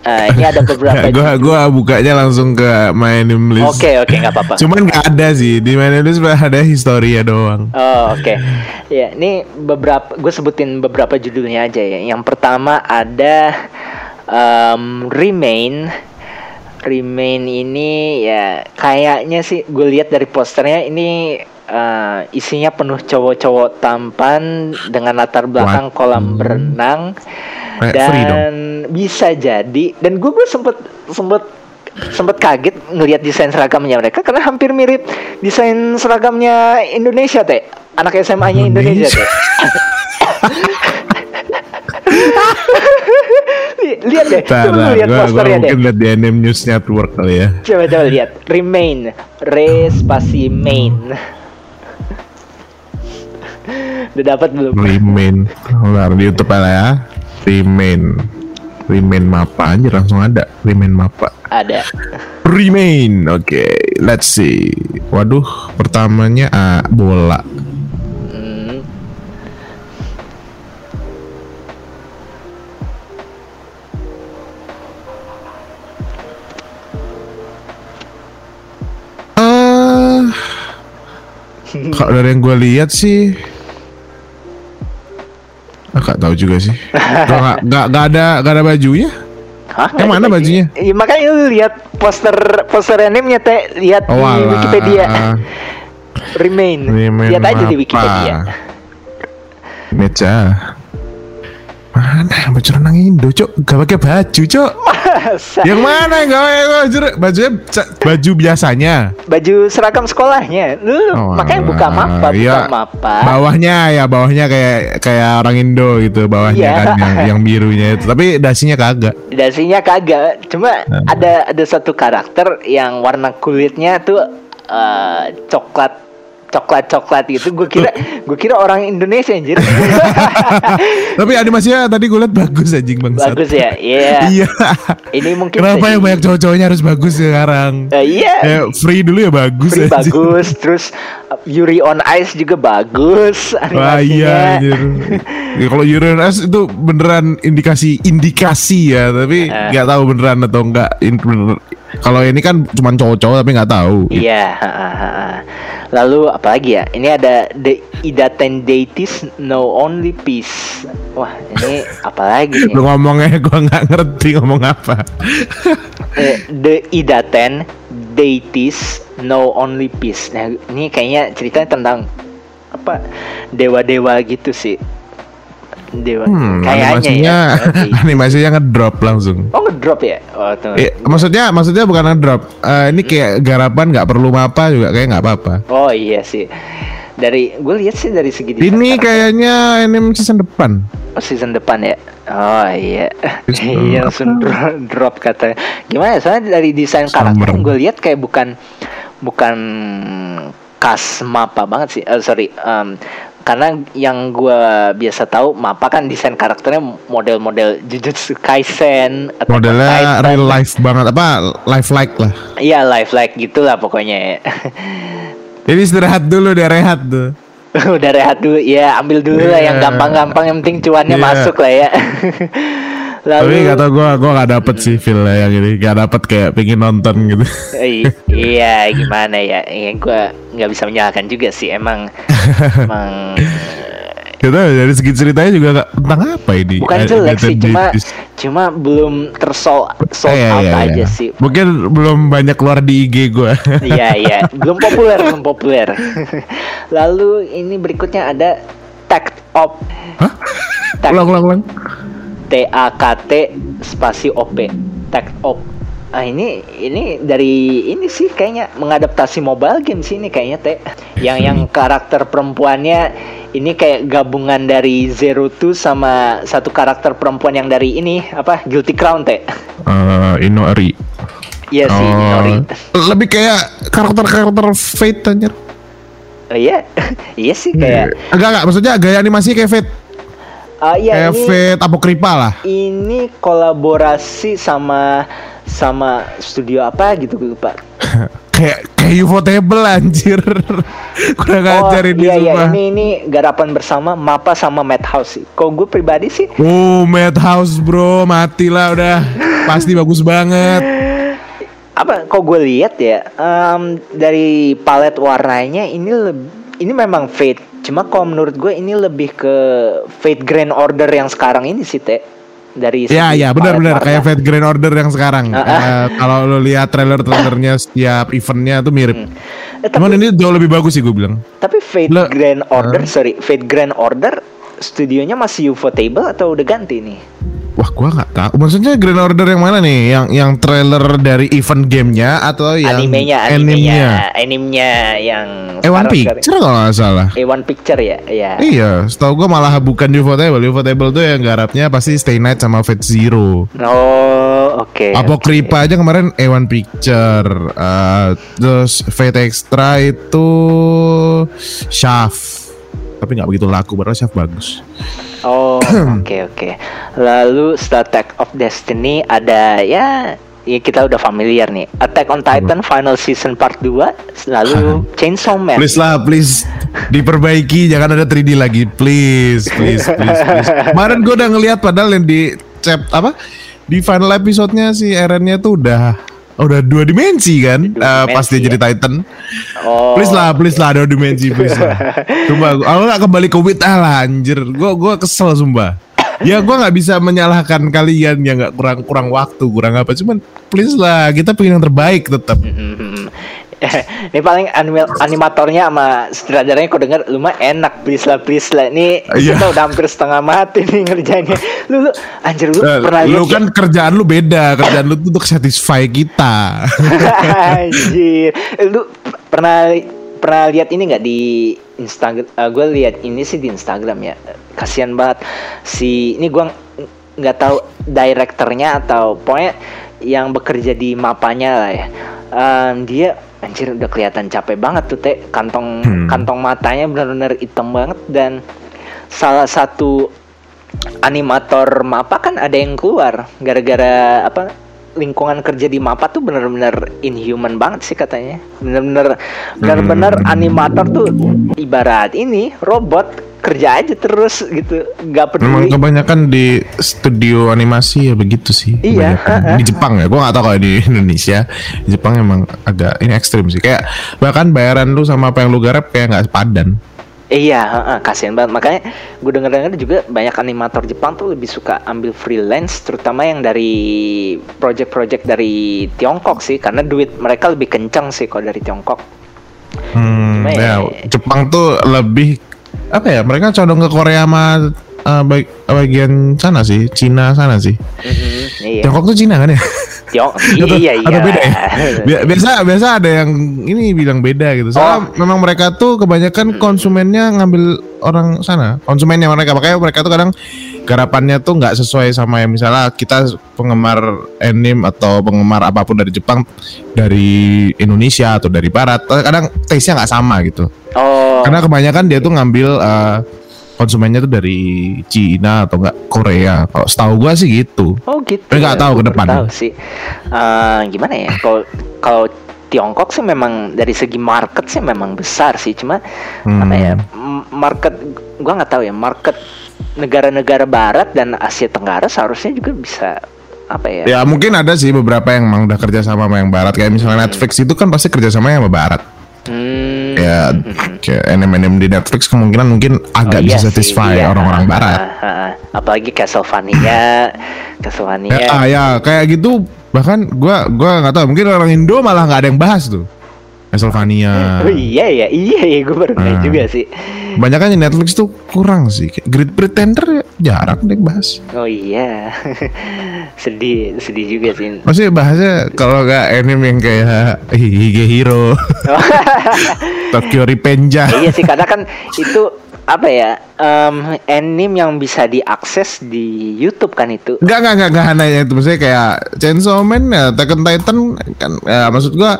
Eh, ini ada beberapa. gua gua bukanya langsung ke My Name List. Oke oke nggak apa-apa. Cuman nggak ada sih di My Name List ada historia doang. Oh oke, ya ini beberapa gue sebutin beberapa judulnya aja ya. Yang pertama ada um, Remain. Remain ini ya kayaknya sih gue lihat dari posternya ini eh, isinya penuh cowok-cowok tampan dengan latar belakang What? kolam berenang. Kayak dan bisa jadi dan gue gue sempet sempet sempet kaget ngelihat desain seragamnya mereka karena hampir mirip desain seragamnya Indonesia teh. Anak SMA-nya Indonesia. Indonesia. teh. Li- lihat deh. Coba lihat posternya deh. mungkin lihat di Anime News Network kali ya. coba coba lihat. Remain. Re spasi main udah dapat belum Remain. Bentar, di YouTube lah ya. Remain. Remain mapa aja langsung ada. Remain mapa. ada Remain. Oke, let's see. Waduh, pertamanya ah, bola. Hmm, Ah, kalau dari yang gue lihat sih, ah, gak tahu juga sih. Gua nggak nggak nggak ada nggak ada bajunya. Hah, Yang nggak ada mana bajunya? Iya makanya lu lihat poster poster animenya teh lihat Oh, di alah. Wikipedia. Remain. Remain Lihat aja di? Wikipedia. Meja. Mana baju renang Indo, Cok? Gak pakai baju, Cok. Masa? Yang mana yang gak pakai baju? Bajunya baju biasanya. Baju seragam sekolahnya. Lu Oh, makanya buka mapa, buka Iya. mapa. Bawahnya ya, bawahnya kayak kayak orang Indo gitu, bawahnya Iya. kan yang, yang birunya itu. Tapi dasinya kagak. Dasinya kagak. Cuma Nah. ada ada satu karakter yang warna kulitnya tuh eh, coklat coklat coklat gitu gue kira gue kira orang Indonesia anjir Tapi animasinya tadi gue liat bagus anjing bangsat. bagus ya iya Iya. ini mungkin Kenapa yang banyak cowok-cowoknya harus bagus sekarang? Eh, iya Kayak free dulu ya bagus Free anjing. bagus terus uh, Yuri on Ice juga bagus Wah iya animasinya anjir. Ya, kalau Uranus itu beneran indikasi indikasi ya, tapi Eh. nggak tahu beneran atau enggak. Bener- Kalau ini kan cuma cowok-cowok tapi nggak tahu. Iya, ha. Lalu apalagi ya? Ini ada The Idaten Deities No Only Peace. Wah, ini apalagi nih? Lu ngomongnya gua nggak ngerti ngomong apa. Eh, The Idaten Deities No Only Peace. Nah, ini kayaknya ceritanya tentang apa? Dewa-dewa gitu sih. Dewa. Hmm, kayaknya animasinya ya. Animasinya ngedrop langsung. Oh, ngedrop ya? Oh. Eh, maksudnya maksudnya bukan ngedrop. Eh, ini kayak garapan nggak perlu mapa juga kayak nggak apa-apa. Oh iya sih. Dari gue lihat sih dari segi Ini kayaknya anime season depan. Oh, season depan ya. Oh iya. Iya langsung drop, drop katanya. Gimana? ya? Soalnya dari desain karakter gue lihat kayak bukan bukan khas mapa banget sih. Eh, sorry. em, karena yang gue biasa tahu mapa kan desain karakternya model-model Jujutsu Kaisen atau Modelnya Titan. real life banget apa life like lah. Iya life like gitulah pokoknya ya. Jadi istirahat dulu deh rehat tuh. Udah rehat dulu ya ambil dulu lah yang Iya. gampang-gampang yang penting cuannya Iya. masuk lah ya. Lalu Tapi gak tau gue gue gak dapet sih feel yang ini Gak dapet kayak pengen nonton gitu I- iya gimana ya ya gue nggak bisa menyalahkan juga sih emang emang eh, Kita dari segi ceritanya juga gak, tentang apa ini? Bukan Ada- jelek sih, cuma cuma belum tersold sold Iya, out iya, aja iya. sih. Mungkin belum banyak keluar di IG gue. Iya iya, belum populer belum populer. Lalu ini berikutnya ada Tact Op. Hah? Tact ulang, ulang, ulang. T A K T spasi O P. Tact Op. Ah ini ini dari ini sih kayaknya mengadaptasi mobile game sih ini kayaknya teh. Yang yang karakter perempuannya ini kayak gabungan dari Zero Two sama satu karakter perempuan yang dari ini apa Guilty Crown teh. Eh, Inori. Iya sih, Oh, Inori. lebih kayak karakter-karakter Fate anjir. Iya, iya sih kayak. Enggak enggak, maksudnya gaya animasi kayak Fate. Ah iya Fate Apokripa lah. ini kolaborasi sama sama studio apa gitu gue lupa. kayak kayak Ufotable anjir. Kurang ajar ini iya iya sumpah. ini ini garapan bersama Mapa sama Madhouse sih. Kok gue pribadi sih Oh, Madhouse bro, matilah udah. Pasti bagus banget. apa kok gue lihat ya em, dari palet warnanya ini leb- ini memang Fate. Cuma kalau menurut gue ini lebih ke Fate Grand Order yang sekarang ini sih teh dari Ya ya benar-benar kayak Fate Grand Order yang sekarang. Eh, kalau lo lihat trailer-trailernya setiap eventnya tuh mirip. Eh, tapi, Cuman ini jauh lebih bagus sih gue bilang. tapi Fate Le- Grand Order sorry Fate Grand Order studionya masih Ufotable atau udah ganti nih? Wah, gua nggak tahu. Maksudnya Grand Order yang mana nih? Yang yang trailer dari event gamenya atau yang animenya, animenya, animenya yang Eh One sekarang- Picture kalau nggak salah. Eh One Picture ya, ya. Iya, setahu gua malah bukan Ufotable. Ufotable tuh yang garapnya pasti Stay Night sama Fate Zero. Oh, oke. Apokripa aja kemarin A1 Picture. Eh, terus Fate Extra itu Shaft. Tapi nggak begitu laku, padahal Shaft bagus. Oh, oke oke. Lalu Star Attack of Destiny ada ya ya kita udah familiar nih. Attack on Titan Final Season Part 2, lalu Chainsaw Man. Please lah, please diperbaiki, jangan ada 3D lagi, please, please, please. please. Kemarin gue udah ngeliat padahal yang di chap apa di final episode-nya si Eren-nya tuh udah udah dua dimensi kan, Dua Eh, pas dimensi dia jadi ya. Titan. Oh. Please lah, please lah dua dimensi, please lah. Coba, aku nggak kembali ke Wit ah lah, anjir. Gue gua kesel sumpah. Ya gue nggak bisa menyalahkan kalian yang nggak kurang kurang waktu, kurang apa. Cuman please lah, kita pengen yang terbaik tetap. Hmm. Ini paling animatornya sama sutradaranya kok denger lu mah enak please lah please lah. Ini Iya. kita udah hampir setengah mati nih ngerjainnya. Lu, lu anjir lu Eh, pernah lu kan kerjaan lu beda, kerjaan lu tuh untuk satisfy kita. Anjir. Lu pernah pernah lihat ini nggak di Instagram? gue lihat ini sih di Instagram ya. Kasihan banget si ini ng- nggak tahu direkturnya atau pokoknya yang bekerja di mapanya lah ya. Em, dia anjir udah kelihatan capek banget tuh teh kantong Hmm. kantong matanya benar-benar hitam banget dan salah satu animator Mapa kan ada yang keluar gara-gara apa lingkungan kerja di Mapa tuh bener-bener inhuman banget sih katanya bener-bener bener-bener Hmm. animator tuh ibarat ini robot kerja aja terus gitu nggak Memang peduli kebanyakan di studio animasi ya begitu sih. Iya, Kebanyakan. ha-ha. Di Jepang ya, gua nggak tahu kalau di Indonesia. Di Jepang emang agak ini ekstrim sih. Kayak bahkan bayaran lu sama apa yang lu garap kayak nggak sepadan. Iya heeh, kasihan banget makanya gue denger-denger juga banyak animator Jepang tuh lebih suka ambil freelance terutama yang dari project-project dari Tiongkok sih karena duit mereka lebih kencang sih kalau dari Tiongkok Hmm, Cuma ya, ya- Jepang tuh lebih apa ya? Mereka condong ke Korea sama eh, bag- bagian sana sih, Cina sana sih. Mhm, iya Tiongkok tuh Cina kan ya? Atau- iya iya atau beda ya? Bi- Biasa biasa ada yang ini bilang beda gitu. Soalnya Oh. memang mereka tuh kebanyakan konsumennya ngambil orang sana, konsumennya mereka. Makanya mereka tuh kadang garapannya tuh nggak sesuai sama yang misalnya kita penggemar anime atau penggemar apa pun dari Jepang, dari Indonesia atau dari Barat, kadang taste-nya nggak sama gitu. oh Karena kebanyakan dia tuh ngambil eh, konsumennya tuh dari Cina atau enggak Korea. Kalau setahu gua sih gitu. oh gitu Tapi nggak ya, tahu ke depan. tahu sih Eh, gimana ya kalau kalau Tiongkok sih memang dari segi market sih memang besar sih cuma Hmm. apa ya market gua nggak tahu ya market negara-negara Barat dan Asia Tenggara seharusnya juga bisa apa ya Ya mungkin ada sih beberapa yang emang udah kerja sama sama yang barat kayak misalnya Netflix itu kan pasti kerja sama yang sama barat. Hmm. Ya, kayak anime-anime di Netflix kemungkinan mungkin agak Oh, iya bisa satisfy iya. orang-orang Ah, barat. Apalagi Castlevania, Castlevania. Ya, ah, ya kayak gitu bahkan gua gua nggak tahu mungkin orang Indo malah nggak ada yang bahas tuh. Castlevania. Oh iya ya, iya ya, gue baru ngeliat Ah. juga sih. Banyak kan Netflix tuh kurang sih. Great Pretender ya jarang deh bahas. Oh iya, sedih, sedih juga sih. Maksudnya bahasnya kalau nggak anime yang kayak Hige Hero, Tokyo Revenger. iya sih, karena kan itu apa ya, em, anime yang bisa diakses di YouTube kan itu. Enggak, enggak, enggak, enggak hanya itu. Maksudnya kayak Chainsaw Man, ya, on Titan kan ya, maksud gua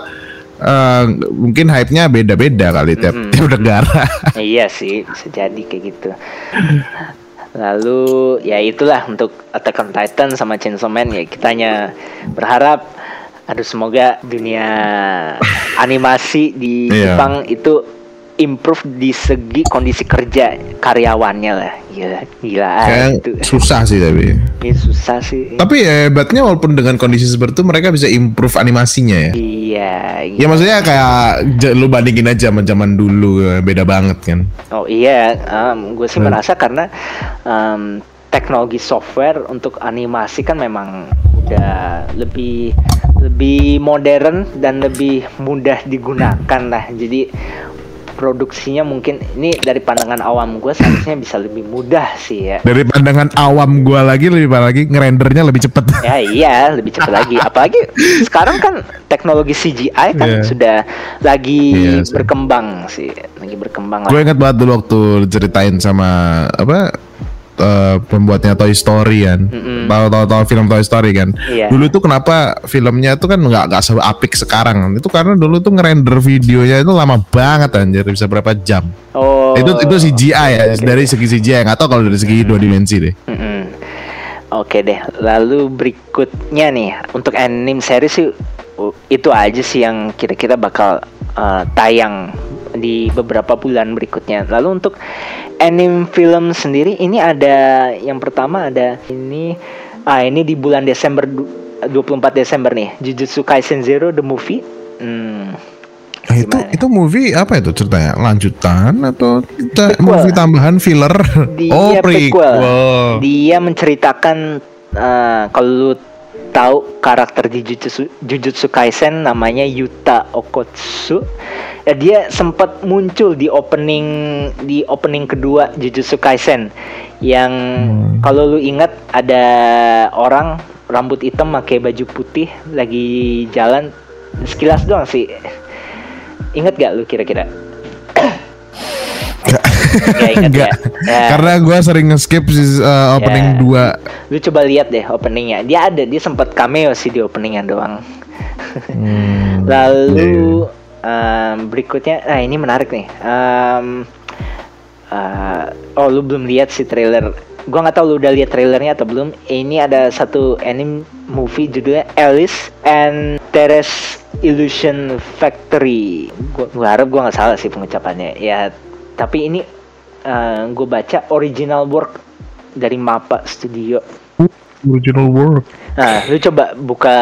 eh, mungkin hype-nya beda-beda kali tiap, tiap negara. iya sih, bisa jadi kayak gitu. Lalu ya itulah untuk Attack on Titan sama Chainsaw Man ya kita hanya berharap aduh semoga dunia animasi di Iya. Jepang itu improve di segi kondisi kerja karyawannya lah. Gila, gila ah, Kayak itu. susah sih tapi. Ini susah sih. Tapi ya, hebatnya walaupun dengan kondisi seperti itu mereka bisa improve animasinya ya. Iya, Ya maksudnya kayak lu bandingin aja sama zaman dulu ya, beda banget kan. Oh iya, gue sih Hmm. merasa karena em, teknologi software untuk animasi kan memang udah lebih lebih modern dan lebih mudah digunakan lah. Jadi produksinya mungkin ini dari pandangan awam gue seharusnya bisa lebih mudah sih ya. Dari pandangan awam gua lagi lebih lagi ngerendernya lebih cepet. Ya iya, lebih cepat lagi. Apalagi sekarang kan teknologi CGI kan Iya. sudah lagi sih. berkembang sih, lagi berkembang. Gue ingat banget dulu waktu ceritain sama apa eh, pembuatnya Toy Story kan. Mm-mm. Tahu tahu tahu film Toy Story kan. Iya. Dulu tuh kenapa filmnya tuh kan nggak nggak seapik sekarang. Itu karena dulu tuh ngerender videonya itu lama banget anjir bisa berapa jam. Oh. itu itu CGI ya dari segi CGI nggak tahu kalau dari segi dua dimensi deh. Mm-mm. Oke deh, lalu berikutnya nih untuk anime series sih uh, itu aja sih yang kira-kira bakal uh, tayang di beberapa bulan berikutnya. Lalu untuk anime film sendiri ini ada yang pertama ada ini ah ini di bulan Desember du- 24 Desember nih Jujutsu Kaisen Zero the movie. Hmm, Nah, itu Gimana? itu movie apa itu ceritanya? Lanjutan atau Prequel. movie tambahan filler? Dia oh prequel. prequel. Dia menceritakan uh, kalau tahu karakter di Jujutsu, Jujutsu Kaisen namanya Yuta Okotsu. Ya, dia sempat muncul di opening di opening kedua Jujutsu Kaisen yang kalau lu ingat ada orang rambut hitam pakai baju putih lagi jalan sekilas doang sih. Ingat gak lu kira-kira? Enggak. ya? Ya. Karena gue sering nge-skip si uh, opening Ya. 2 Lu coba lihat deh openingnya. Dia ada, dia sempat cameo sih di openingnya doang. Hmm, Lalu em, berikutnya, nah ini menarik nih. Em, eh, oh lu belum lihat si trailer. Gua nggak tahu lu udah lihat trailernya atau belum. Ini ada satu anime movie judulnya Alice and Teres Illusion Factory. Gua, gua harap gua nggak salah sih pengucapannya. Ya, tapi ini gue baca original work dari Mappa Studio. original work. Nah, lu coba buka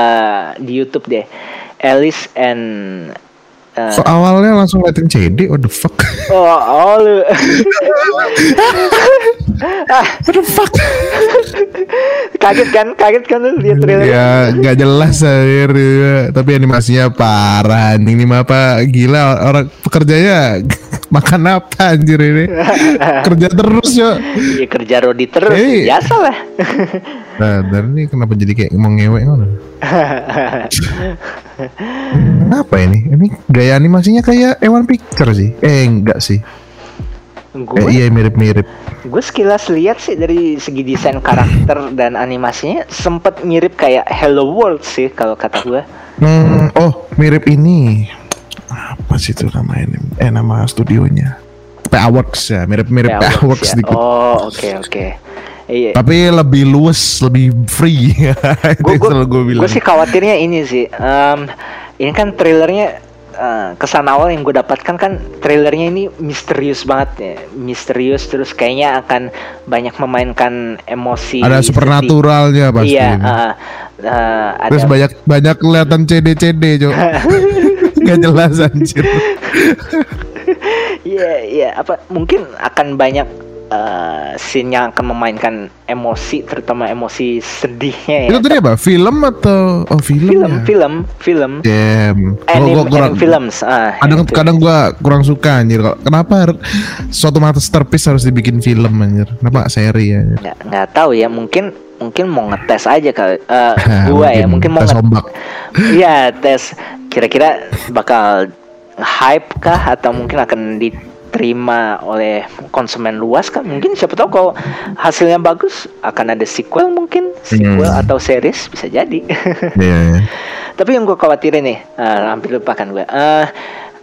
di YouTube deh. Alice and uh, So awalnya langsung liatin CD, what the fuck? oh, oh lu. what the fuck? kaget kan? Kaget kan lu lihat trailer? ya nggak jelas air tapi animasinya parah ini mah apa gila orang pekerjanya makan apa anjir ini? Kerja terus yo. Iya kerja Rodi terus, Eh. biasa lah. nah dan ini kenapa jadi kayak mau ngewek ngono? Apa ini? Ini gaya animasinya kayak Ewan Picture sih. Eh enggak sih. Eh, gue iya mirip-mirip. Gue sekilas lihat sih dari segi desain karakter dan animasinya sempet mirip kayak Hello World sih kalau kata gue. hmm, oh mirip ini apa sih itu nama ini? Eh nama studionya. PA-Works ya mirip-mirip Ya, PA-Works ya. dikit Oh oke oke. Iya. tapi lebih luas lebih free. Itu gue gue bilang. sih khawatirnya ini sih em, ini kan trailernya eh, kesan awal yang gue dapatkan kan trailernya ini misterius banget ya. Misterius terus kayaknya akan banyak memainkan emosi ada supernaturalnya pasti iya eh, eh, ada terus banyak banyak kelihatan CD CD jo Gak jelas anjir. Iya, iya. Apa mungkin akan banyak uh, scene yang akan memainkan emosi, terutama emosi sedihnya ya. Itu tadi apa? Film atau oh film? Film, ya? film, film. Damn. Gua- Anime, gua kurang, films. Ah, kadang itu. kadang gua kurang suka anjir. Kenapa suatu masterpiece harus dibikin film anjir? Kenapa seri ya? nggak nggak tahu ya. Mungkin mungkin mau ngetes aja kali. Eh, gua ya, mungkin mau tes ngetes. Iya tes kira-kira bakal hype kah atau mungkin akan diterima oleh konsumen luas kah mungkin siapa tahu kalau hasilnya bagus akan ada sequel mungkin sequel Hmm. atau series bisa jadi Iya. iya. tapi yang gue khawatirin nih eh, hampir lupakan gue Eh,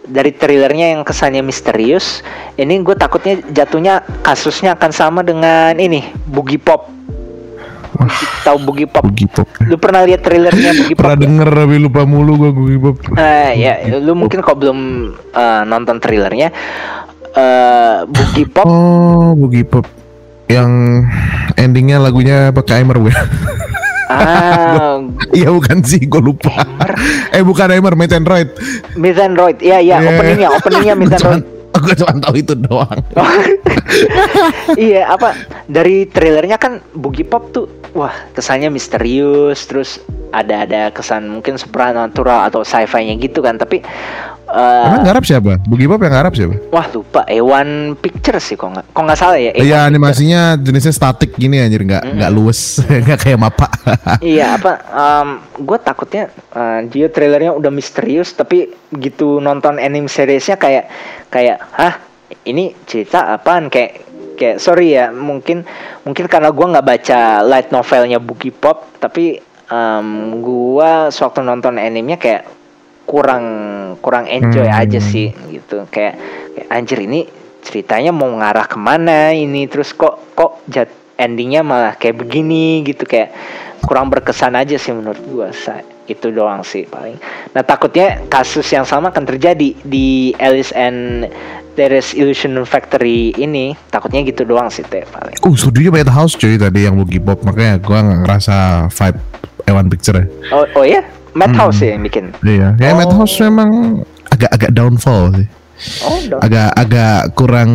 dari trailernya yang kesannya misterius ini gue takutnya jatuhnya kasusnya akan sama dengan ini Boogie Pop tahu Boogie Pop Boogie Pop. lu pernah lihat trailernya Boogie Pop Pernah denger tapi lupa mulu gua Boogie Pop. Eh, ya, lu mungkin kalau belum eh, nonton trailernya, eh Boogie Pop, Oh, Boogie Pop. Yang endingnya lagunya pakai Aimer gue. ah, Iya bukan sih, gue lupa. eh bukan Aimer. Miss Android, iya iya, Yeah. openingnya, openingnya Miss Android. Gue cuma tahu itu doang. iya, apa dari trailernya kan Boogie Pop tuh, wah kesannya misterius, terus ada ada kesan mungkin supernatural atau sci-fi-nya gitu kan, tapi eh, Emang garap siapa? Boogie Pop yang garap siapa? wah lupa, Ewan Pictures sih kok nggak, kok nggak salah ya. Iya A1 Pictures. animasinya jenisnya statik gini anjir nggak nggak luwes nggak kayak mapa. iya apa gue takutnya eh, dia trailernya udah misterius tapi gitu nonton anime seriesnya kayak kayak hah ini cerita apaan kayak kayak sorry ya mungkin mungkin karena gua nggak baca light novelnya Boogie Pop tapi em, gua sewaktu nonton animenya kayak kurang kurang enjoy Hmm. aja sih gitu. Kayak, kayak anjir ini ceritanya mau ngarah ke mana ini? Terus kok kok jat endingnya malah kayak begini gitu. Kayak kurang berkesan aja sih menurut gua Sa. itu doang sih paling. Nah takutnya kasus yang sama akan terjadi di Alice and There's Illusion Factory ini. Takutnya gitu doang sih teh paling. Uh studionya Madhouse cuy tadi yang Boogie Pop makanya gua nggak ngerasa vibe Ewan Picture ya. oh oh ya Madhouse ya yang bikin Iya, kayak Oh. Madhouse memang agak-agak downfall sih. Oh dong. Agak-agak kurang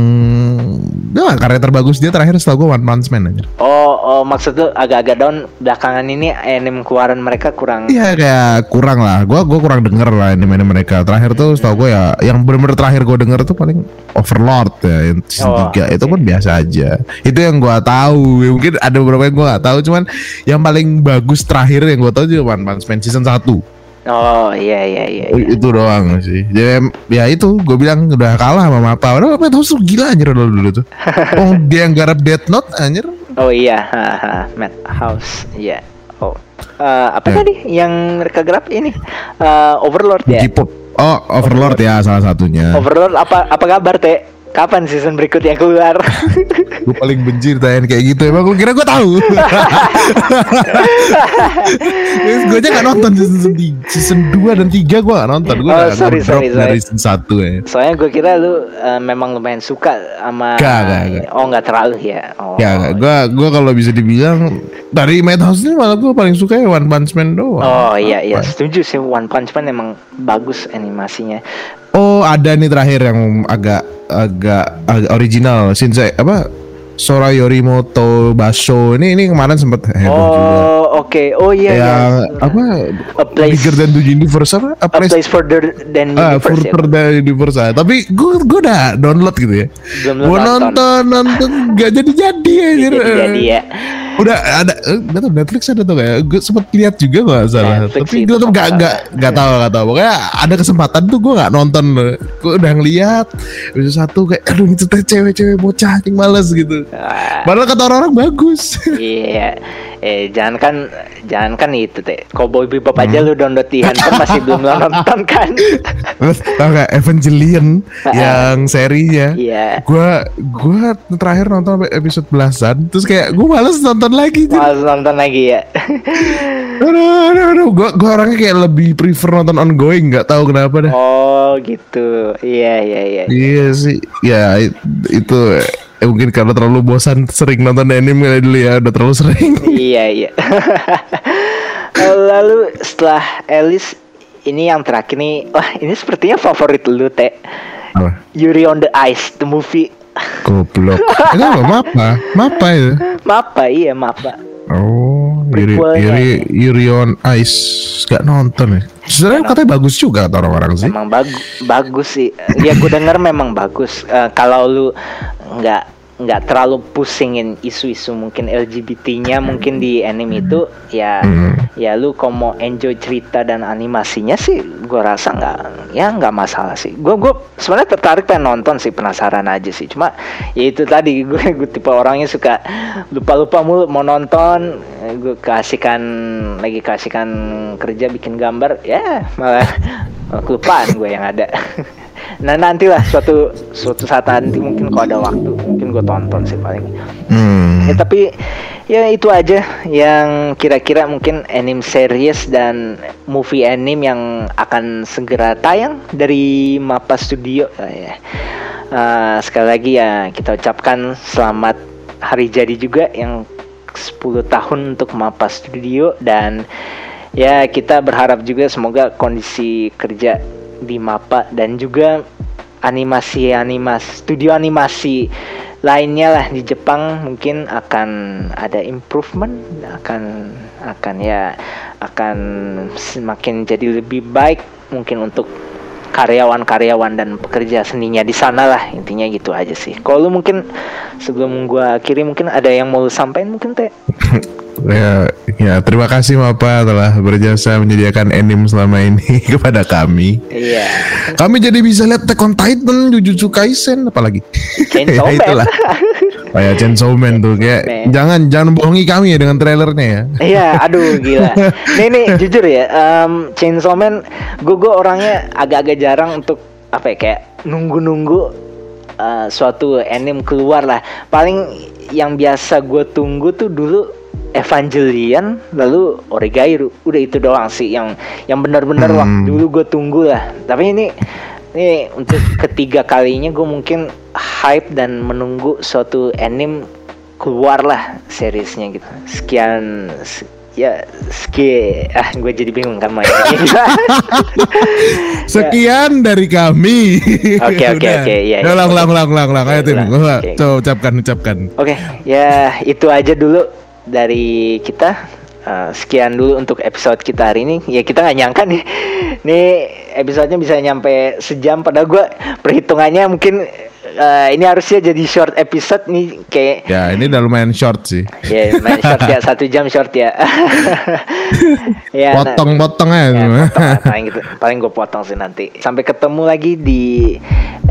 ya, karya terbagus dia terakhir setelah gua One Punch Man aja. oh oh maksud tuh agak-agak down belakangan ini anime keluaran mereka kurang Iya kayak kurang lah. Gua gua kurang denger lah ini mana mereka. Terakhir tuh setahu gue ya yang bener-bener terakhir gue denger tuh paling Overlord ya yang season Oh, 3 itu oke. pun biasa aja. Itu yang gua tahu. Mungkin ada beberapa yang gua nggak tahu cuman yang paling bagus terakhir yang gua tahu juga One Punch Man season 1. Oh iya iya iya, iya. Itu doang sih. Jadi ya itu gue bilang udah kalah sama Mapa. Padahal Madhouse tuh gila anjir dulu dulu tuh. Oh dia yang garap Death Note anjir. Oh iya, haha, Madhouse, iya. Oh, Eh, apa Ya. tadi yang mereka gerap ini? Eh, Overlord ya. Pop. Oh Overlord ya salah satunya. Overlord apa apa kabar teh? Kapan season berikutnya keluar? gue paling benci ditanya kayak gitu emang lu kira gue tahu gue aja gak nonton season, season 2 dan 3 gue gak nonton gue Oh, udah sorry, drop sorry, dari sorry. season 1 ya Soalnya gue kira lu eh, memang lumayan suka sama. Gak, gak, gak. Oh nggak terlalu ya. Oh. ya gue gue kalau bisa dibilang dari Madhouse ini malah gue paling suka ya One Punch Man doang Oh iya iya, setuju sih One Punch Man emang bagus animasinya. Oh ada nih terakhir yang agak agak, agak original Shinsei apa Sora Yorimoto Basho ini ini kemarin sempet heboh juga Oh oke, oh iya iya. yang apa A place, bigger than the universe apa a a place further than Ah, universe ya. further dari universe ah. Tapi gue gue udah download gitu ya. Gue nonton. nonton gak jadi jadi. Jadi jadi ya. Udah ada eh, nggak tahu Netflix ada tuh kayak gue sempet lihat juga gak salah. Netflix Tapi gue tuh nggak gak gak tahu gak tahu. Pokoknya ada kesempatan tuh gue gak nonton. Gue udah ngeliat episode satu kayak aduh itu teh cewek-cewek bocah anjing males gitu. Wah. Padahal kata orang-orang bagus. Iya, eh jangan kan jangan kan itu teh. Cowboy Bebop Hmm. aja lu download di handphone masih belum nonton kan? Terus tau gak Evangelion yang serinya. Iya. gua gua terakhir nonton episode belasan terus kayak gua males nonton lagi Jir. Males nonton lagi ya. aduh, aduh, aduh. Gua, gua orangnya kayak lebih prefer nonton ongoing nggak tahu kenapa dah oh gitu. Iya iya iya. iya sih ya it- itu eh, mungkin karena terlalu bosan sering nonton anime kali dulu ya udah terlalu sering iya iya. Lalu setelah Alice ini yang terakhir nih. Wah, ini sepertinya favorit lu, Teh. Apa? Yuri on the Ice, the movie. Goblok. Itu apa? Mapa? Mapa itu? Mapa, iya, Mapa. Oh, Yuri, Prequelnya. Yuri, Yuri on Ice Gak nonton ya Sebenarnya katanya bagus juga kata orang-orang sih Memang bagus, bagus sih. Ya gue denger memang bagus. Eh, kalau lu nggak nggak terlalu pusingin isu-isu mungkin LGBT-nya mungkin di anime itu ya Hmm. ya lu kalau mau enjoy cerita dan animasinya sih gue rasa nggak ya nggak masalah sih. Gue gue sebenarnya tertarik pengen nonton sih penasaran aja sih. Cuma ya itu tadi gue gue tipe orangnya suka lupa lupa mulu mau nonton gue kasihkan lagi kasihkan kerja bikin gambar ya malah, malah kelupaan gue yang ada nah nantilah suatu suatu saat nanti mungkin kalau ada waktu mungkin gue tonton sih paling Hmm. Ya tapi ya itu aja yang kira-kira mungkin anime series dan movie anime yang akan segera tayang dari Mapa Studio lah ya. Eh, sekali lagi ya kita ucapkan selamat hari jadi juga yang 10 tahun untuk Mapa Studio dan ya kita berharap juga semoga kondisi kerja di Mapa dan juga animasi animasi studio animasi lainnya lah di Jepang mungkin akan ada improvement akan akan ya akan semakin jadi lebih baik mungkin untuk karyawan-karyawan dan pekerja seninya di sana lah intinya gitu aja sih. Kalau lu mungkin sebelum gua akhiri mungkin ada yang mau lu sampaikan mungkin teh? Ya, ya terima kasih Mapa telah berjasa menyediakan anime selama ini kepada kami. Iya. Kami jadi bisa lihat Attack on Titan, Jujutsu Kaisen, apalagi. Ya itulah. Kayak Chainsaw Man tuh kayak Man. jangan jangan bohongi kami ya dengan trailernya ya. Iya, aduh gila. Nih nih jujur ya, um, Chainsaw Man, gue gue orangnya agak-agak jarang untuk apa ya kayak nunggu-nunggu uh, suatu anime keluar lah. Paling yang biasa gue tunggu tuh dulu Evangelion, lalu Oregairu. Udah itu doang sih yang yang benar-benar Hmm. waktu dulu gue tunggu lah. Tapi ini ini untuk ketiga kalinya gue mungkin hype dan menunggu suatu anime keluar lah seriesnya gitu. Sekian se- ya sekian ah gue jadi bingung kan main Sekian dari kami. Oke, oke, oke, iya. Ulang, ulang, ulang, ulang, ulang. Ayo tim, Coba, ucapkan, ucapkan. Oke, ya itu aja dulu dari kita. Eh, sekian dulu untuk episode kita hari ini. Ya kita nggak nyangka nih, nih episodenya bisa nyampe sejam. Padahal gue perhitungannya mungkin eh, ini harusnya jadi short episode nih kayak Ya, ini udah lumayan short sih. ya main short ya satu jam short ya. ya nah- Potong-potong aja. Ya, potong paling gitu paling gue potong sih nanti sampai ketemu lagi di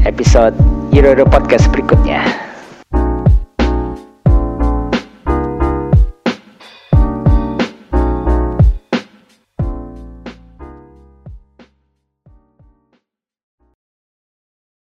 episode Eurodo podcast berikutnya